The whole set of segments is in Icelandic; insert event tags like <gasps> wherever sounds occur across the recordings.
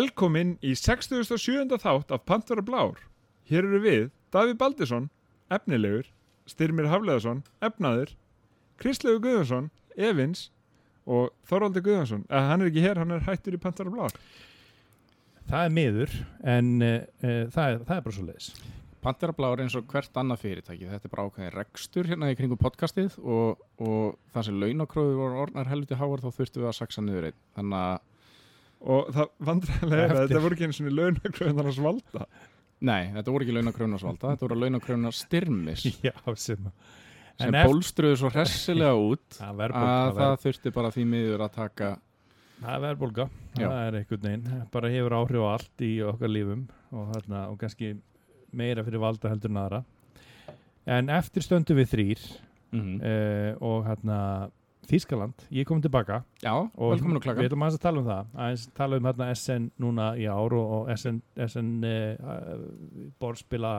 Velkomin í 67. þátt af Pantvara Blár. Hér eru við Daví Baldisson, efnilegur, Styrmir Hafleðarsson, efnaður, Kristlegu Guðvarsson, Evins og Þorvaldi Guðvarsson. Eh, hann er ekki hér, hann er hættur í Pantvara Blár. Það er miður, en uh, uh, það, er, það er bara svo leiðis. Panterablá er eins og hvert annað fyrirtæki þetta er bara ákveðin rekstur hérna í kringum podcastið og, og það sem launakróður voru orðnar helviti háar þá þurftum við að saksa niður einn þannig að, Og það vandræðilega er að þetta voru ekki eins og launakröðun þannig að svalda. nei, þetta voru ekki launakrónar svalda þetta voru launakrónar styrmis <laughs> Já, sem að. sem bólstruðu svo hressilega út <laughs> að verðbólga. það þurfti bara því miður að taka Það er verðbólga. Já. Það er einhvern veginn. Bara hefur áhrif á allt í okkar lífum og, þarna, og kannski meira fyrir valda heldur en aðra. En eftir stöndu við þrýr mm uh, og hérna Þískaland, ég kom tilbaka. Já, og að við ætlum aðeins að tala um það. Aðeins tala um hérna SN núna í ár og, og SN, SN uh, borðspila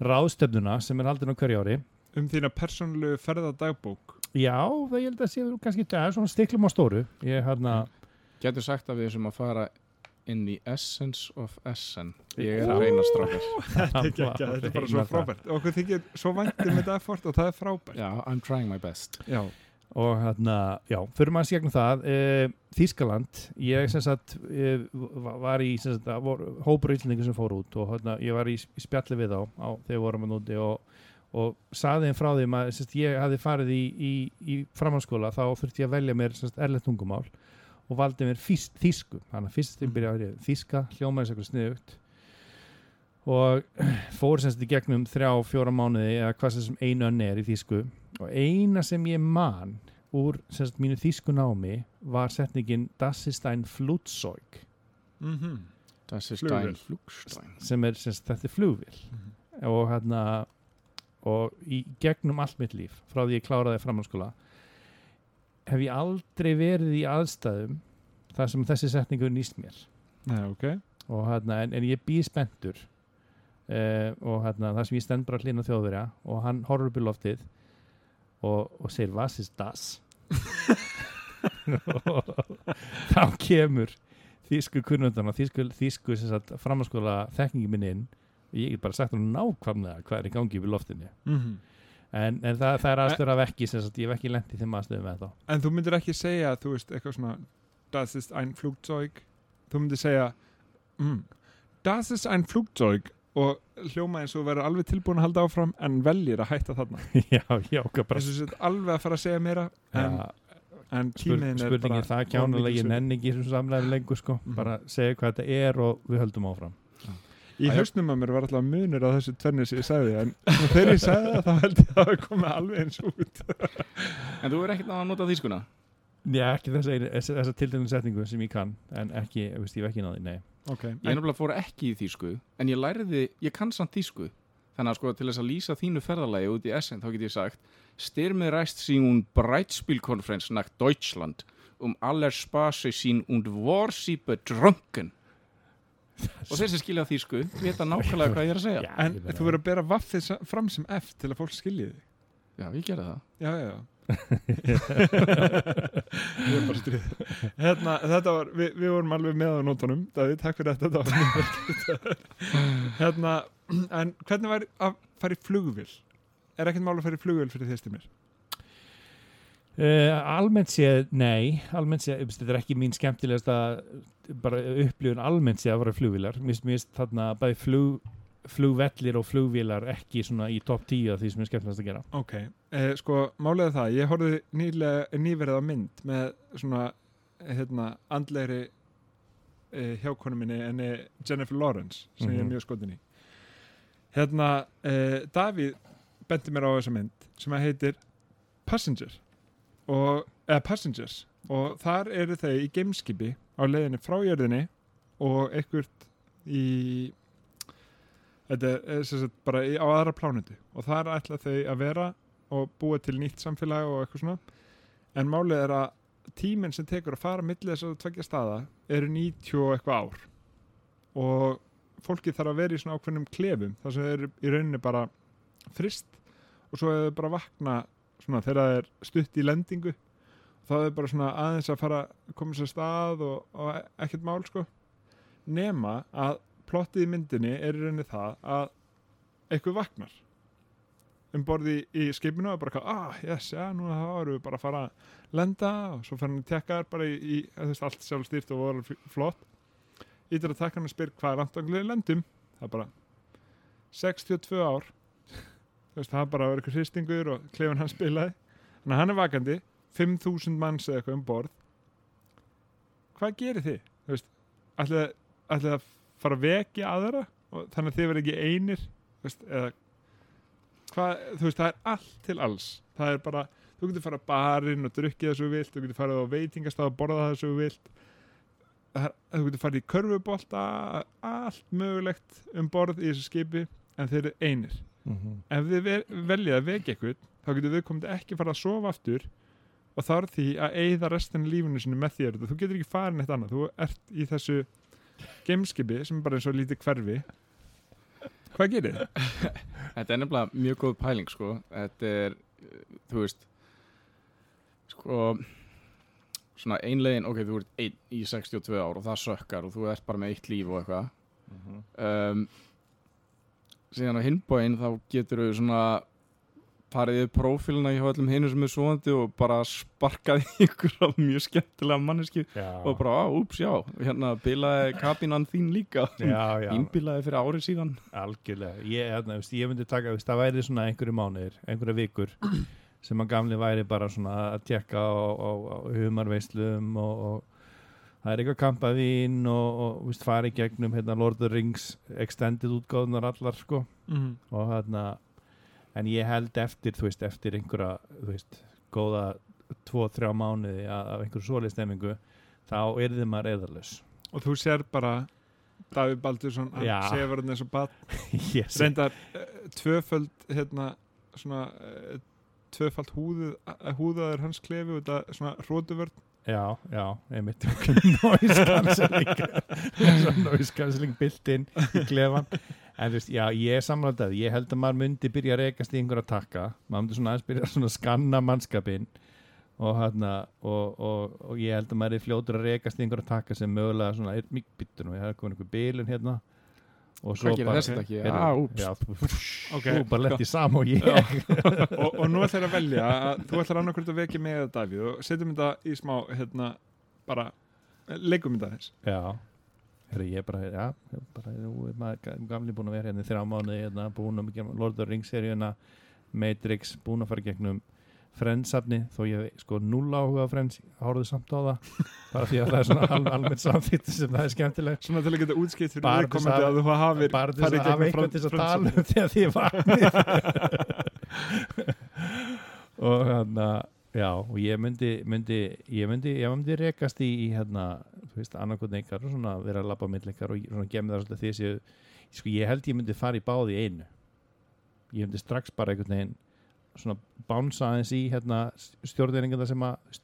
ráðstöfnuna sem er haldin á hverju ári. Um þína persónulegu ferðadagbók. já, það ég held að sé kannski það er svona stiklum á stóru. Ég hérna, Getur sagt að við sem að fara in the essence of SN Ég er að reyna strákar. <laughs> Þetta er ekki ekki, þetta er bara svo frábært. Okkur þykir svo væntum með þetta effort og það er frábært. Já, I'm trying my best. Já. Og hérna, já, fyrir maður sér það. Uh, Þískaland ég sem sagt uh, var í sem sagt, voru hópur íslendingur sem fór út og hérna, ég var í, í spjalli við þá á, þegar við vorum að núti og, og saði þeim frá þeim að sagt, ég hafði farið í, í, í framhaldsskóla þá þurfti ég að velja mér erlend tungumál og valdi mér fyrst, þísku þannig að fyrst þeim byrjaði að þíska hljómaði sér sniðugt og fór sem sagt í gegnum þrjá, fjóra mánuði eða hvað sem einu önni er í þísku og eina sem ég man úr sem sagt, mínu þýsku námi var setningin Das ist ein Flugzeug. Mm Das ist ein Flugstein. Sem er sem sagt, þetta er flugvél. Og hérna og í gegnum allt mitt líf frá því ég kláraði framhalskóla hef ég aldrei verið í aðstæðum þar sem þessi setningu nýst mér. Nei, ok. og hérna, en, en ég býð spenntur uh, og hérna, það sem ég stend bara hlýna þjóðverja og hann horfur upp í loftið og, og segir was ist das? <laughs> Og þá kemur þýsku kunnundan og þýsku, þýsku framhanskóla þekkingi minn inn og ég get bara sagt hann nákvæmlega hvað er í gangi yfir loftinu. Mm en, en það, það er aðstöður af ekki sagt, ég hef ekki lent í þeim aðstöðum með þá En þú myndir ekki segja, þú veist, eitthvað svona Das ist ein Flugzeug? Þú myndir segja mm, Das ist ein Flugzeug og hljóma eins og verður alveg tilbúin að halda áfram en veljir að hætta þarna. <laughs> Já, já, bara alveg að fara að segja meira en, ja, en Spurning, tímiðin er spurningin bara er það of kjánulega mikils ég virði. nenni ekki þessum samlega lengur sko, Mhm. bara segja hvað þetta er og við höldum áfram. Í Æ, hausnum að mér var alltaf munur á þessu tvenni sem ég sagði en <laughs> þegar ég sagði það þá held ég að það komið alveg eins út. <laughs> En þú er ekkert náða að nota þýskuna? Já, ekki þessa, einu- þessa, þessa tildinu setningu sem ég kann en ekki, ég veist, ég hef ekki náði, nei okay. Ég er náttúrulega fór ekki í þýsku en ég læriði, ég kann samt þýsku. Þannig að sko til þess að lýsa þínu ferðalagi út í Essen þá get ég sagt Styrmið ræst sín und Breitspielkonferenz nach Deutschland um aller Spaße sín und war sie betrunken og sem skilja þýsku vita nákvæmlega hvað ég er að segja. Já, En þú verður að bera vaffið fram sem F til að fólk skilji þig. Já, ég gerði það. Já, já, já Er hérna, Þetta var, við, við vorum alveg með á nótunum Davíð, takk fyrir þetta, þetta var Hérna, en hvernig var að fara í flugvél? Er ekkert mál að fara í flugvél fyrir því stimir? Uh, almennt séð, nei. Almennt séð, þetta er ekki mín skemmtilegasta bara upplifun almennt séð að fara í flugvílar, mér finnst- þarna bæði flug, flugvellir og flugvílar ekki svona í topp 10 af því sem er skemmtilegast að gera. Ok, eh, sko, er það Ég horfði nýlega, nýverið á mynd með svona, hérna, andlegri eh, hjákonu minni enni Jennifer Lawrence sem ég er Mhm. mjög skotin í Hérna, eh, Davíð benti mér á þessa mynd sem að heitir Passenger og, eða Passengers og þar eru þau í gameskipi á leiðinni frá jörðinni og einhvert í þetta er, er sem sagt bara í, á aðra plánutu og þar ætla þau að vera og búa til nýtt samfélag og eitthvað svona. En málið er að tíminn sem tekur að fara milli þess að tvekja staða eru 90 og eitthvað ár. Og fólki þarf að vera í svona ákveðnum klefum þar sem þau eru í rauninni bara frist og svo er þau bara vakna svona þegar það er stutt í lendingu. Þá er þau bara svona aðeins að fara koma sér stað og, og ekkert mál sko. Nema að plottið í myndinni er í rauninni það að eitthvað vaknar um borði í skipinu og bara eitthvað, ah, yes, já, nú þá erum við bara að fara að lenda. Og svo fyrir hann að tekka þér bara í, þú veist, allt sjálfstýrt og voru flott. Ítir að tekka hann og spyr hvað er antanglið lendum? Það er bara 62 ár. <laughs> Þú veist, það er bara eitthvað hristingur og klefin hann spilaði. Þannig að hann er vakandi 5000 manns eða eitthvað um borð. Hvað gerir þið? Þú veist, ætlið að fara að vekja aðra? Og þannig að þið verður ekki einir þú veist, eða hvað, þú veist, það er allt til alls. Það er bara, þú getur farið að barinn og drukkið þú vilt, þú getur farið á veitingastað og borða það svo þú vilt er, þú getur farið í körfubolta allt mögulegt um borð í þessu skipi en þeir eru einir. Mhm. ef þið ve- veljið að vekja eitthvað þá getur við komið ekki fara að sofa aftur og þá er því að eigða restina lífinu sinu með þér. Þú getur ekki farin eitt annað, þú ert í þessu gameskipi sem er bara eins og lítið hverfi hvað gerir þið? <laughs> Þetta er nefnilega mjög góð pæling sko. Þetta er, þú veist sko svona einlegin, ok, þú ert ein í 62 ár og það sökkar og þú ert bara með eitt líf og eitthvað. Um, síðan á hinbóin þá getur við svona farið við prófíluna hjá öllum hinu sem er svoandi og bara sparkaði ykkur á mjög skemmtilega manneski já, og bara, á, úps, já, hérna bilaði kabinan þín líka. Ínbilaði fyrir árið síðan. Algjörlega. Ég, hérna, ég myndi taka, veist, það væri svona einhverju mánuðir, einhverju vikur <clears throat> sem að gamli væri bara svona að tjekka á, á, á humarveislum og, og það er eitthvað kampavín og, og veist, fari gegnum hérna, Lord of the Rings extended útgáðunar allar sko. Mm. og hérna en ég held eftir, þú veist, eftir einhverja, þú veist, góða tvo, þrjá mánuði af einhverju svoleið stemmingu, þá er þið maður eðalus. og þú sér bara Davíð Baldursson, hann Já. sefur hann eins og bad yes. <laughs> reyndar uh, tvöföld hérna svona uh, tvöfald uh, húðaður hans klefi og þetta svona hrótuvörn Já, já, einmitt. <laughs> Noise cancelling. <laughs> Noise cancelling built in í klefan en þú veist, já, ég er samlændað ég held að maður myndi byrja að rekast í einhverja takka. Maður myndi svona aðeins byrja að skanna mannskapin og hérna og, og, og ég held að maður er fljótur að rekast í einhverja takka sem mögulega svona er mikið byttur og ég hef komin einhver bilun hérna og svo bara ekki? Ah, úps. já, þú, Ok. þú bara lett í sam og ég <laughs> og, og nú ætlar að velja að þú ætlar annarkvöld að vekja mig eða Davíð og setjum þetta í smá hérna bara leikum þetta þess Já Herri, ég bara, já, ég bara, er maður gamli búin að vera hérna í þrjá mánuði, hérna, búin að gera Lord of the Rings seríuna, Matrix, búin að fara gegnum Friends-safni, þó ég sko null áhuga á Friends, horfðu samt á það, bara því að það er svona <laughs> al, almennt samþýtt sem það er skemmtilegt. svona til að geta útskipt fyrir viðkomandi að- að þú hafir Bara til að hafa eitthvað til að tala um því ég vakni. <laughs> og hérna, já, og ég myndi, myndi, ég myndi, ég myndi rekast í, í hérna, þú veist, annarkotn ykkar og svona vera að labba mill ykkar og svona gemmi það svolítið því séu, sko, ég held ég myndi fara í báði einu. Ég myndi strax bara einhvern veginn svona bánsa aðeins í hérna stjórnirringanda sem að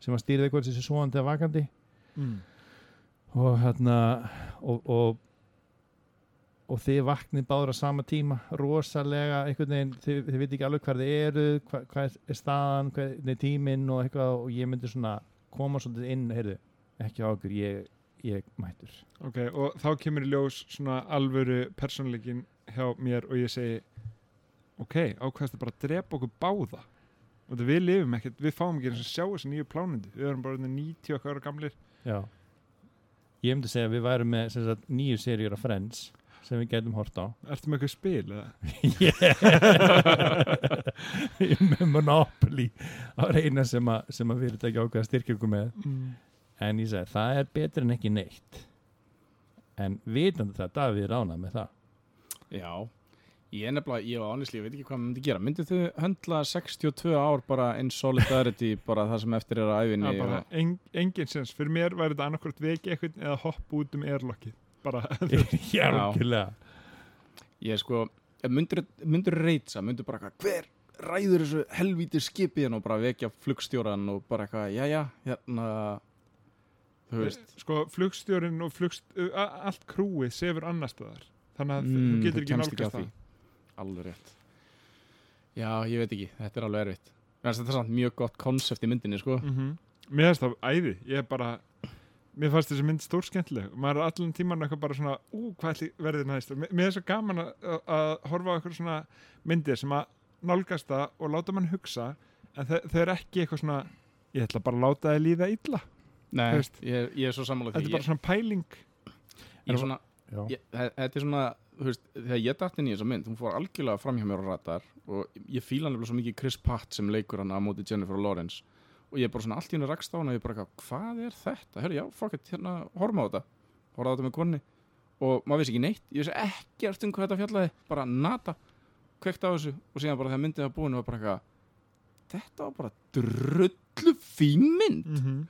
sem að stýrið eitthvað þessi svoandi að vakandi mm. og hérna og, og og þið vaknið báður á sama tíma rosalega einhvern veginn þið, þið veit ekki alveg hvað þið eru hvað, hvað er staðan, hvað er tíminn og eitthvað og ég myndi svona koma svolítið inn, heyrðu, ekki á okkur ég, ég mættur ok, og þá kemur í ljós svona alvöru persónleikin hjá mér og ég segi ok, ákvæðast bara að drepa okkur báða. Og þetta við lifum ekkert, við fáum ekki eins og sjá þessi nýju plánundi, við erum bara orðnir 90 okkar ára gamlir. Já. Ég myndi segja að við værum með sem sagt, nýju seríur af Friends sem við getum hort á. <laughs> Ertu með eitthvað spil eða? <laughs> Ég er með Monopoly á reyna sem að, sem að fyrirtæki ákveða styrkja okkur með. Mm. en ég segi, það er betur en ekki neitt. En vitandi það, Davíð er ánað með það. Já, ég er nefnilega, ég og honestly, ég veit ekki hvað maður myndi gera. Myndið þau höndla 62 ár bara in solidarity <laughs> bara það sem eftir er að æfinni Já, bara og- en, engin sens, fyrir mér væri þetta annarkvort veki eitthvað eða hopp út um airlockið. Bara, <laughs> <laughs> Já, algjörlega. Ég sko, myndur, myndur reytsa, myndur bara eitthvað, hver ræður þessu helvíti skipi hérna? Og bara vekja flugstjóran og bara eitthvað, já, já, hérna, þú veist, sko flugstjórin og flugst, allt krúið sefur annar staðar þannig að Mm, þú getur ekki nálgast að það. Alveg rétt. Já, ég veit ekki, þetta er alveg erfitt. Finnst Þetta er samt mjög gott konsept í myndinni, sko. mm Mér finnst það æði, ég er bara mér fannst þessi mynd stórskemmtileg. Maður er allan tíman eitthvað bara svona ú, hvað verði næst? Mér er svo gaman að, að- horfa á eitthvað svona myndir sem að nálgast það og láta mann hugsa en þau, þau eru ekki eitthvað svona ég ætla bara að láta þið líða illa. Nei, ég, ég er svo sammála þetta því er bara svona pæling. Þetta er svona, veist, þegar ég datt inn í þessa mynd hún fór algjörlega fram hjá mér á ratar og ég fíla nefnilega svo mikið Chris Pratt sem leikur hann á móti Jennifer Lawrence. Og ég er bara svona allt í henni rakst á hana og ég bara, eitthvað, hvað er þetta? Herru, já, fuck it, hérna, horfum á þetta. Horfum á þetta með konni og maður vissi ekki neitt, ég vissi ekkert um hvað þetta fjallaði. Bara nata, kveikt á þessu. Og síðan bara þegar myndið var búin var bara eitthvað þetta var bara drullu fín mynd. Mm -hmm.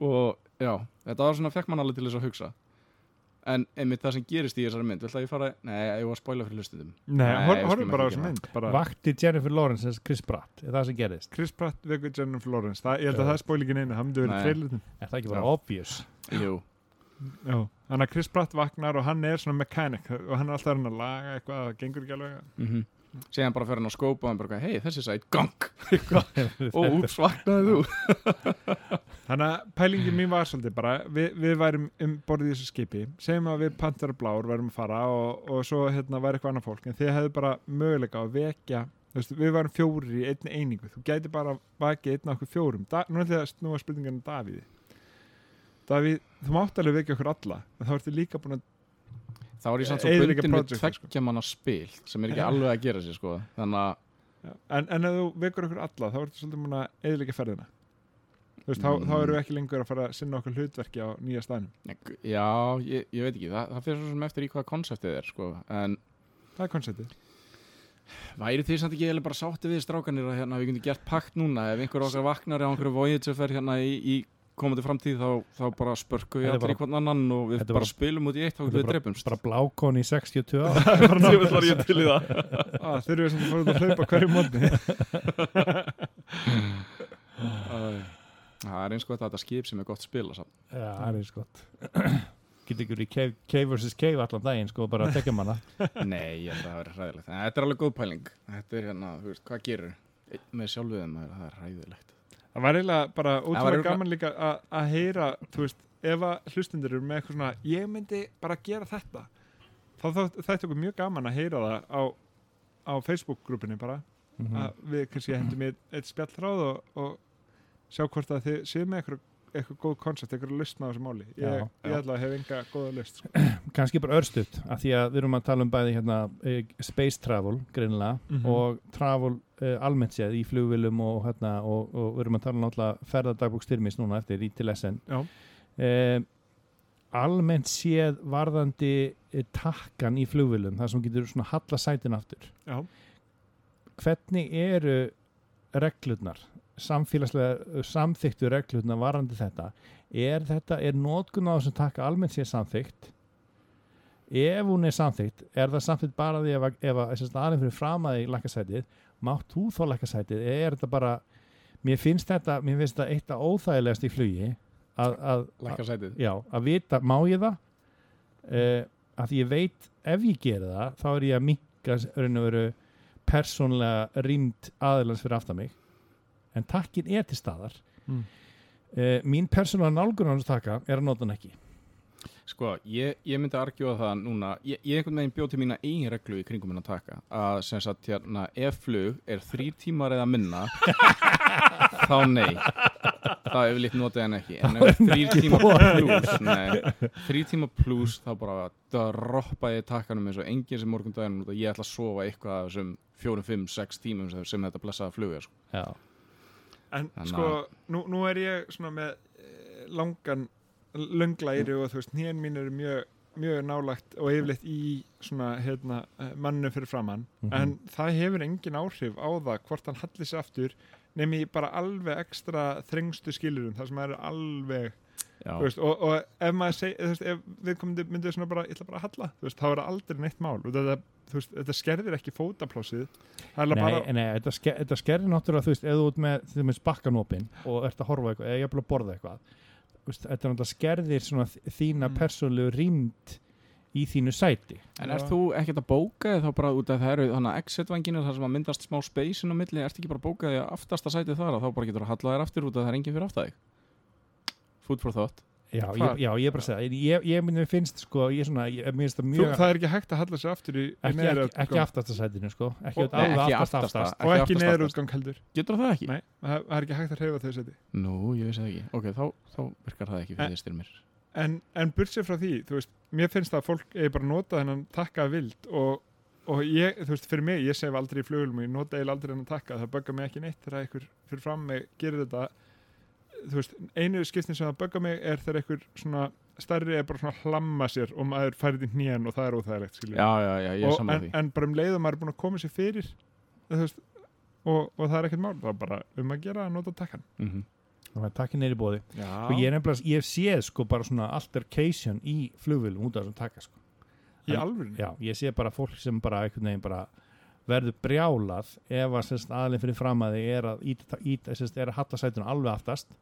og já, þetta var svona fekk mann alveg til þess að hugsa en einmitt það sem gerist í þessari mynd, vill að ég fara nei, ég var að spoila fyrir hlustundum Nei, Nei, horfum bara á þessu gera mynd. Bara. Vakti Jennifer Lawrence þess Chris Pratt er það sem gerist? Chris Pratt vekur Jennifer Lawrence. Það, ég held að Já. það er spóil ekki neina, það myndi verið trailerinn. Er það ekki bara Já. obvious? Jú, Já, þannig að Chris Pratt vaknar og hann er svona mechanic og hann er alltaf að laga eitthvað það gengur ekki alveg. Mm síðan bara fyrir hann að skópa og hann bara, hei, þessi sæt gang <laughs> og úps, vaknaði þú. <laughs> Þannig að pælingin mín var svolítið bara við, við værum um borðið í þessu skipi segjum að við Panther og Blár værum að fara og, og svo hérna væri eitthvað annað fólk en þið hefðu bara möguleika að vekja þú veist, við værum fjórir í einni einingu þú gæti bara vakið einn af okkur fjórum. Da, nú ég að snúa spurningan Davíði. Davíð, þú mátt alveg vekja okkur alla en þá ertu líka búin að þá er ég samt svo bundin við sko. tveggja manna spil sem er ekki alveg að gera sér sko þannig að, en, en ef þú vekur okkur alla þá ertu svolítið að eðilega ferðina veist, þá, Mm. þá erum við ekki lengur að fara að sinna okkur hlutverki á nýja staðnum já, ég, ég veit ekki það, það fyrir svo sem eftir í hvað konseptið er sko en það er konceptið væri því samt ekki eiginlega bara sátti við strákanir að hérna, við getum gert pakt núna ef einhver okkar vaknar eða einhverju Voyager fer hérna í, í komandi framtíð þá, þá bara spörku er allir í hvern annan og við bara bara- spilum út í eitt og við drefumst bara blákon í 62 ár. <laughs> Djöfull var ég til í það. <laughs> Ah, þeir eru sem að út að hlaupa hverju mótni <laughs> Það er eins og þetta skip sem er gott spila samt. Já, það er eins gott. <clears throat> Getur ykkur í cave vs. Cave allan daginn sko, bara að tekja manna. Nei, ég að það verið hræðilegt. Þetta er alveg góð pæling. Þetta er hérna, hvað gerur með sjálfuðum, það er hræðilegt það var eiginlega bara ótrúlega gaman líka að- heyra þú veist, ef að hlustundur eru með eitthvað svona ég myndi bara gera þetta þá þetta okkur mjög gaman að heyra það á, á Facebook-grúpinni bara Mhm. að við kannski hendum í eitt spjallráð og, og sjá hvort að þið séu með eitthvað, eitthvað góð koncept, eitthvað lausn á þessu máli ég, Já, ég já. ætla að hef enga góða lausn sko. <clears throat> kannski bara örstutt af því að við erum að tala um bæði hérna, eh, space travel greinilega Mhm. og travel uh, almennt séð í flugvilum og, hérna, og, og við erum að tala um náttúrulega ferðardagbúkstyrmis núna eftir í til SN uh, almennt séð varðandi uh, takkan í flugvilum þar sem getur svona halla sætin aftur Já. hvernig eru reglurnar samfélagslega samþyktu reglurnar varðandi þetta er þetta, er nótkun á þessum takka almennt séð samþykt ef hún er samþygt er það samþygt bara því ef, ef að aðeins fyrir framaði lækasætið mátt þú þó lækasætið eða er þetta bara mér finnst þetta, mér finnst þetta eitt af óþægilegast í flugi að, að, sætið. Já, að vita, má ég það? Uh, að því ég veit ef ég gera það, þá er ég að veru persónlega rýmd aðeins fyrir aftan mig. En takkin er til staðar. Mm. uh, mín persónulega nálgun á þessu taka er að nota hann ekki Sko, ég, ég myndi að argjúa það núna Ég, ég einhvern veginn bjóð til mína eigin reglu í kringum hennar taka að sem sagt hérna ef flug er þrýr tímar eða minna <laughs> þá nei. Þá líkt notið hann ekki. En ef þrýr tíma plus nei, þrýr tíma plus þá bara droppa ég takkanum eins og enginn sem morgun daginn og ég ætla að sofa eitthvað af þessum fjórum, fimm, sex tímum sem, sem þetta blessaða flug er sko. já, En Þannig sko, nú, nú er ég svona með eh, langan lönglæri og þú veist, hnén mín eru mjög mjög nálagt og yfirleitt í svona, hérna, eh, mannu fyrir framann Mhm. en það hefur engin áhrif á það hvort hann hallir sig aftur nefnir bara alveg ekstra þrengstu skilurum, það sem er alveg veist, og, og ef maður seg, veist, ef við komum myndið svona bara, ég ætla bara að halla veist, þá er það aldrei neitt mál. Þetta, þetta skerðir ekki er nei, bara, nei þetta, ske, þetta skerri náttúrulega, þú veist, þú ert með, þú veist, bakkanópin og ert að horfa eitthvað, eða ég er að borða eitthvað veist, þetta náttúrulega skerðir svona þína Mm. persónulegu rýmd í þínu sæti. En ert þú ekkert að bóka þig þá bara út að það eru þannig að exit-vanginu þar sem að myndast smá space inn á milli, ert ekki bara að bóka þig að aftasta sætið þar og þá bara getur að halla þér aftur út að það er enginn fyrir aftæðig Food for thought Já, ég, já, ég er bara að segja ég, ég, ég finnst sko, ég er svona ég, mér finnst það Þú, mjög það er ekki hægt að halla sér aftur í, í ekki, ekki, ekki útgang. aftastætinu sko ekki Og- alveg ekki aftast aftasta. aftast og ekki aftast, neður aftast. útgang heldur Getur það ekki? Nei, það það er ekki hægt að hreyfa þau seti Nú, ég vissi það ekki Ok, þá, þá virkar það ekki fyrir þið styrmir en, en bursið frá því, þú veist mér finnst að fólk eigi bara að nota þennan takka vild og, og ég, þú veist, fyrir mig ég sef aldrei í flugulum og ég nota eiginlega aldrei þennan takka það böggar mig ekki neitt þegar einhver fyrir fram mig gerir þetta þú veist, einu skiptin sem það böggar mig er þegar einhver svona stærri er bara svona að hlamma sér og maður færið í hnén og það er óþægilegt Já, já, já, ég er og, saman en, því. en bara um leið og maður er búin að koma sér fyrir veist, og, og það er ekkert mál það er bara um að gera að nota takkan Mhm. þannig að takkin er í bóði Já, og ég er nefnilega, ég hef séð sko bara svona altercation í flugvölum út af þessum taka sko. Í alvörinu já, ég sé bara fólk sem bara einhvern veginn bara verður brjálað ef að aðlinn fyrir fram að þið er að sérst, er að halla sætuna alveg aftast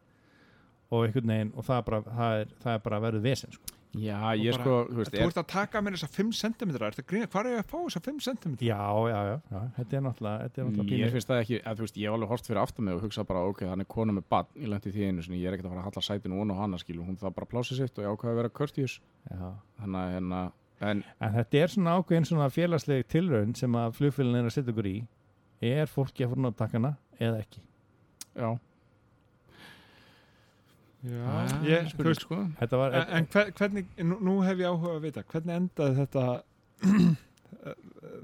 og einhvern veginn og það er bara, það er, það er bara verður vesen sko. Já, Og ég bara- sko, þú veist Þú ert að taka mér þessa 5 cm hvað er ég að fá þessa 5 cm? já, já, já, já, þetta er náttúrulega þetta er náttúrulega Ég finnst það ekki, að, þú veist, ég hef alveg hort fyrir aftan mig og hugsa bara, ok, hann er kona með badn, ég lendi því einu sinni, ég er ekkert að fara að halla sætinu og hana skilu, hún það bara plási sitt og ég ákvaði að vera courteous, já. þannig að hérna, en, en þetta er svona ákveðin svona félagsleg tilraun sem að flugfélagin er að setja ykkur í er fólki að fór náttakanna eða ekki já, það ég, spurning, veist sko. þetta var, En, en hver, hvernig, nú, nú hef ég áhuga að vita Hvernig endaði þetta <clears throat>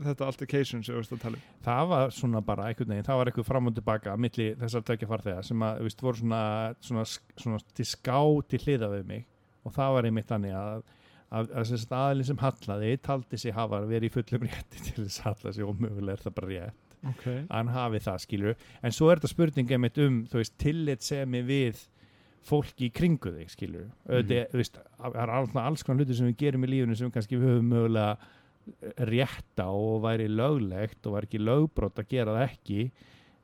Þetta altercation sem við veist að tala um það var svona bara einhvern veginn, það var eitthvað fram og tilbaka milli þessar tvekja farþega sem að, veist, voru svona, svona, svona til ská til hliða við mig og það var einmitt þannig að að, að sem sagt aðlinn sem hallaði taldi sig hafa verið í fullum rétti til þess að halla sig og mögulega er það bara rétt okay. að hann hafi það skilur en svo er þetta spurning einmitt um þú veist, tillit semi við fólki í kringu þig skilur auðvitað, þú veist, það er alls, konar hluti sem við gerum í lífunu sem kannski við höfum mögulega rétta og væri löglegt og væri ekki lögbrot að gera það ekki.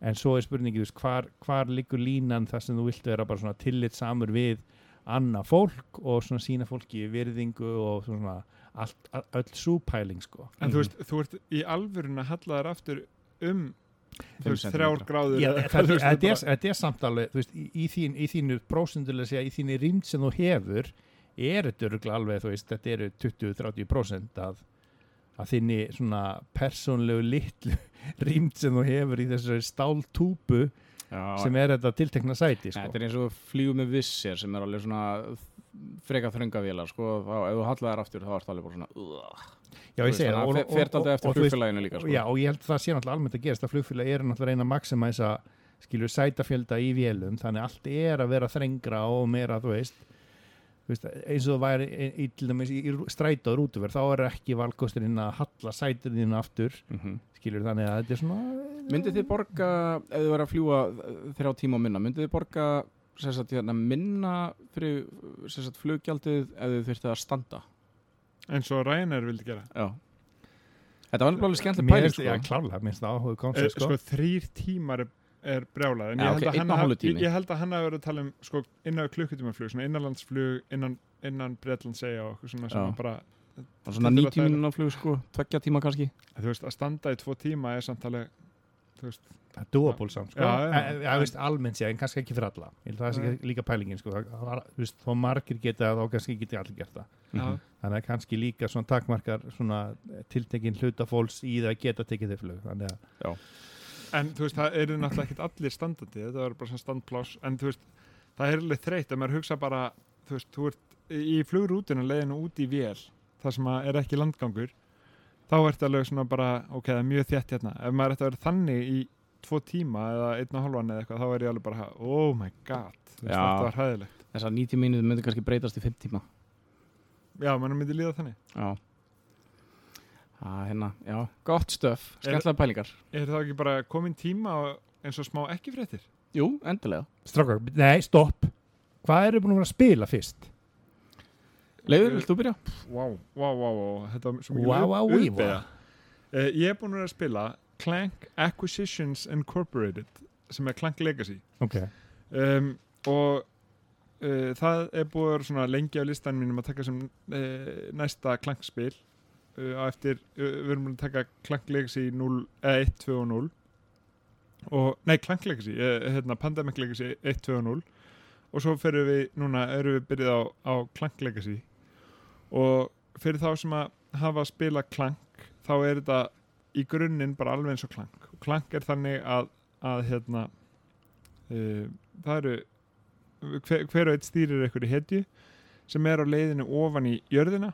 En svo er spurningi, þú veist, hvar, hvar liggur línan þar sem þú vilt vera bara svona tillit samur við annað fólk og svona sína fólki virðingu og svona allt, all, öll súpæling sko. En þú veist, þú ert í alvörun að halla þér aftur um þrjár gráður þetta, er, er samt alveg veist, í, í, þín, í þínu prósendulega segja, í þínu rýnd sem þú hefur er þetta alveg, veist, þetta eru 20-30% af, af þinni svona persónlegu litlu <laughs> rýnd sem þú hefur í þessari stáltúpu sem er þetta tiltekna sæti sko. Þetta er eins og flýgu með vissir sem er alveg svona freka þröngavélar, sko, þá ef þú hallar aftur þá er það alveg bara svona, Já, ég segir það, fer alltaf eftir flugfélaginu líka, sko. Já, og ég held að það sé náttúrulega almennt að gerast að flugfélag er náttúrulega að reyna að maximæsa skilur sætafjölda í vélum þannig allt er að vera þrengra og meira þú veist, þú veist eins og það væri í, í, í, í strætó rútuverð, þá er ekki valkosturinn að halla sæturinn aftur. Mm skilur þannig að þetta er svona Myndið þið borga, ef þið verður að fljúa þrjá tíma og minna, myndið þið borga sagt, hérna, minna fyrir sagt, fluggjaldið ef þið þurftið að standa? eins og Ryanair vildi gera Já. Þetta var alveg skemmtileg pæling, sko. Já, klárlega, minnst það áhuga Eh, koncept sko, sko. þrýr tímar er, er brjálað en Já, ég, held haf- hálfur ég, held að hann hafi verið að tala um sko, innan klukkutímaflug, svona innanlandsflug innan, innan Bretland segja og eitthvað svona sem bara, svona Þetta er 90 mínúna flug, sko, tveggja tíma kannski. þú veist, að standa í tvo tíma er samt alveg þú veist, Það er doable samt sko. Já, já, já. En- Já, veist, almennt sé, en kannski ekki fyrir alla ég held að það sé ekki líka pælingin sko. Það- það var- þú veist, þó margir geta það þá kannski geti allir gert það Mhm. þannig að kannski líka svona takmarkar svona tiltekin hluta fólks í það að geta tekið þau flug þannig að en þú veist, það eru náttúrulega ekkert allir standandi, þetta er bara svona standpláss en þú veist, það er alveg þreytt ef maður hugsa bara, þú veist, þú ert í flugrútinu leiðinu út í vél það sem að er ekki landgangur þá ertu alveg svona bara, ok, það er mjög þétt hérna, ef maður ætti að vera þannig í tvo tíma eða einn og hálfan eða eitthvað, þá er ég alveg bara, oh my god þetta var hæðilegt Þessar 90 mínútur myndi kannski breytast í 5 tíma. já, mann myndi líða þannig Já. Það, hérna, já, gott stöf, skemmtilega pælingar. er það ekki bara komin tíma eins og smá ekki fréttir Jú, endilega. Strákar, nei, stopp Hvað eru búin að að spila fyrst? Leiður, vilt þú byrja? wow, wow, wow, wow. þetta var svo mikið Wow, wow, wow, uppbyggða. wow. Eh, ég er búin að spila Clank Acquisitions Incorporated sem er Clank Legacy Ok, um, og uh, það er búið að lengi á listan mínum að taka sem uh, næsta Clank spil uh, á eftir, uh, við erum búin að taka Clank Legacy 0, eh, 1, 2 og 0 og, nei Clank Legacy uh, hérna, Pandemic Legacy 1, 2 og 0 og svo fyrir við núna erum við byrjuð á, á Clank Legacy og fyrir þá sem að hafa að spila Clank þá er þetta í grunninn bara alveg eins og Clank. Og Clank er þannig að, að hérna uh, það eru hver, hver og eitt stýrir einhverju hetju sem er á leiðinu ofan í jörðina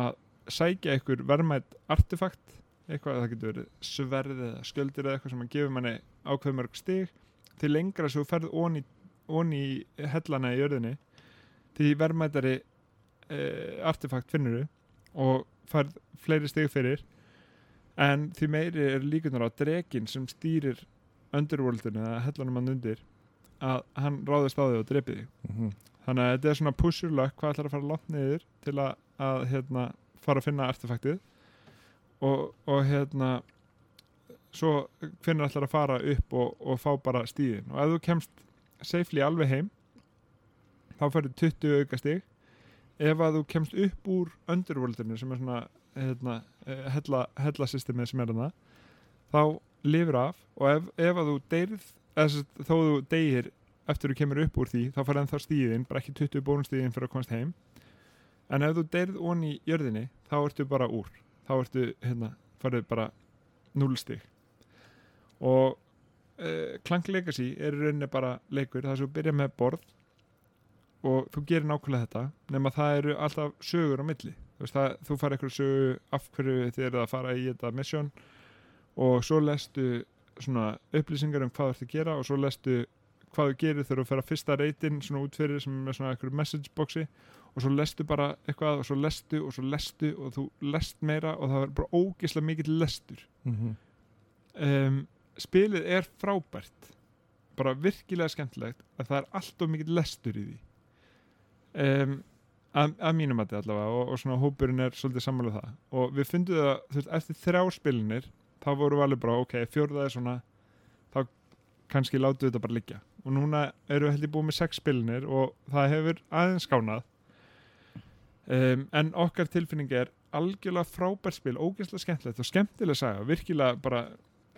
að sækja einhver verðmætt artefakt eitthvað, það getur verið sverð eða sköldir eða eitthvað sem að gefa manni ákveð mörg stig. Til lengra svo þú ferð onni, onni í hellana í jörðinni því verðmættari uh, artefakt finnur og færð fleiri stig fyrir en því meiri er líkunar á dregin sem stýrir underworldinu eða hellanum hann undir að hann ráðist á þig og drepi þig. Mhm. þannig að þetta er svona luck hvað ætlar að fara langt niður til að, að hérna, fara að finna artefaktið. Og, og hérna svo hvernig ætlar að fara upp og, og fá bara stíðin og ef þú kemst safely alveg heim þá færðu 20 auka stig ef að þú kemst upp úr underworldinu sem er svona hérna, eh, hella, hella sem er hana þá lifir af og ef, ef að þú deyrð þó þú deyir eftir þú kemur upp úr því þá fara ennþá stíðin, bara ekki 20 bónustíðin fyrir að komast heim. En ef þú deyrð onni í jörðinni þá ertu bara úr. Þá ertu hérna, farið bara 0 stig. Og uh, Clank Legacy er rauninni bara leikur. Þar sem þú byrjar með borð og þú gerir nákvæmlega þetta nema það eru alltaf sögur á milli. Þú, veist, það, þú fara eitthvað sögu af hverju þið eru að fara í þetta mission og svo lestu svona upplýsingar um hvað þú ert að gera og svo lestu hvað þú gerir þegar þú fer að fyrsta reytin svona út fyrir sem er svona eitthvað message boxi og svo lestu bara eitthvað og svo lestu og svo lestu og þú lest meira og það er bara ógeðslega mikill lestur. Mhm. um, spilið er frábært bara virkilega skemmtilegt að það er allt of mikill lestur í því um, að, að mínum að þetta allavega og, og svona hópurinn er svolítið samanlega það. Og við fundum það, þú veist, eftir þrjá spilinir þá vorum við alveg bara, ok, fjórða er svona þá kannski látum við þetta bara liggja. Og núna erum við heldur búið með sex spilinir og það hefur aðeins skánað. Um, en okkar tilfinning er algjörlega frábært spil, ógeðslega skemmtilegt og skemmtileg saga, virkilega bara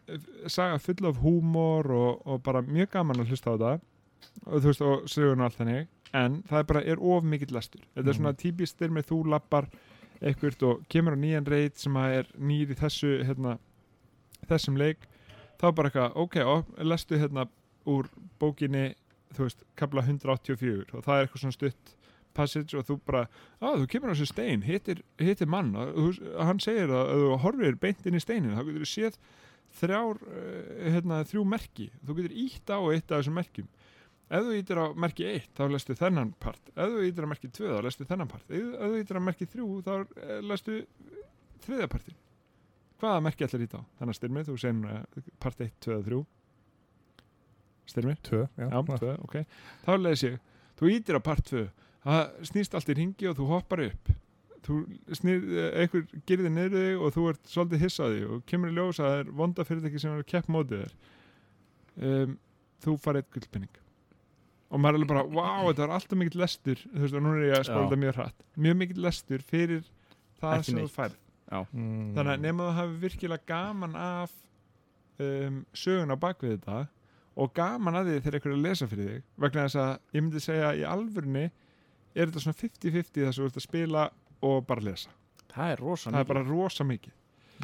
eh, saga full af húmor og, og bara mjög gaman að hlusta á þetta og þú veist, og sögurnu allt þannig en það er bara, er of mikill lestur. Þetta er svona típist þeir með þú lappar eitthvað og kemur á nýjan reit sem að er nýr í þessu hérna, þessum leik þá bara eitthvað, ok, ó, lestu hérna úr bókinni þú veist, kapla 184 og það er eitthvað svona stutt passage og þú bara, að þú kemur á þessu stein hittir, hittir mann og hann segir að ef þú horfir beint inn í steinin þá getur þú séð þrjár uh, hérna, þrjú merki, þú getur ítt á eitt af þessum merkjum ef þú ítir á merki 1 þá lestu þennan part. Ef þú ítir á merki 2 þá lestu þennan part. Ef, þú ítir á merki 3 þá eh, lestu þriðja partin. Hvaða merki ætlar íta á? Þannig að styrmið, þú segir núna part 1, 2 og 3 styrmið? Tvö, já. Já, 2, ok. Þá leðis ég, þú ítir á part 2 það snýst allt í ringi og þú hoppar upp. Þú snýr, einhver gerir þig niður þig og þú ert svolítið hissaði og kemur í ljós að það er vonda fyrirtæki sem er kepp mótið þér. Um, þú farið gullpenning og maður er alveg bara, wow, þetta var alltaf mikill lestur. Þú veist, og nú er ég að spóla þetta mjög hratt. Mjög mikill lestur fyrir það Ekki sem þú færð. Mm. þannig að nema þú hafi virkilega gaman af um, sögun á bakvið þetta og gaman að því þegar einhver er að lesa fyrir þig. Vegna þess að ég myndi segja í alvörunni er þetta svona 50-50 þess að þú ert að spila og bara lesa. Það er rosa það er bara rosa mikið.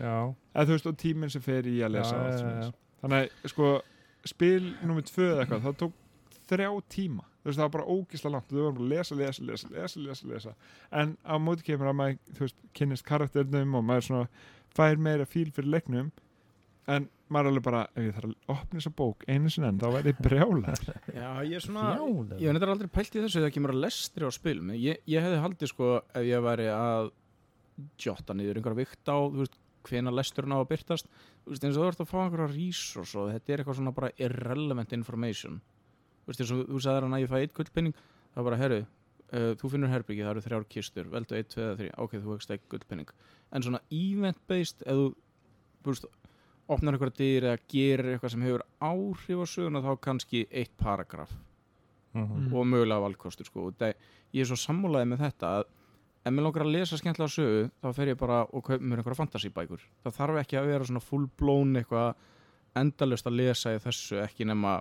Já, eða þú veist og tíminn sem fer í að lesa Já, já, svoleiðis. já. þannig að sko spil nummið tvö eða eitthvað það tók þrjá tíma. Þú veist það var bara ógisla langt. Þú verður bara að lesa, lesa, lesa, lesa, lesa, lesa. En á móti kemur að maður þú veist, kynnist karakternum og maður svona fær meira fíl fyrir leiknum. En maður er alveg bara ef ég þarf að opna þessa bók einu sinni enn þá væri ég brjálar <laughs> Já, ég er svona Brjálæður. Ég hef neitt aldrei pælt í þessu þegar kemur að lestri á spilum. Ég, ég hefði haldið sko ef ég væri að jotta niður einhverja vikt á þú veist, hvena lesturinn á að byrtast þú veist, eins og þú ert að fá einhverja resource og þetta er eitthvað svona bara irrelevant information þú veist, þú sagðir hann að ég fæ eitt gullpenning er bara, herru, uh, þú finnur herbyggi það eru þrjár kistur, veldu 1, 2, 3 ok, þú veist ekki gullpenning en svona event based, ef þú, þú veist, opnar einhverja dyr eða gerir eitthvað sem hefur áhrif á söguna þá kannski eitt paragraf. Mm. og mögulega valkostur sko. og það, ég er svo sammúlaðið með þetta að ef mér langar að lesa skemmtilega sögu þá fer ég bara og kaup mér einhverja fantasybækur það þarf ekki að vera svona full blown eitthvað endalust að lesa í þessu ekki nema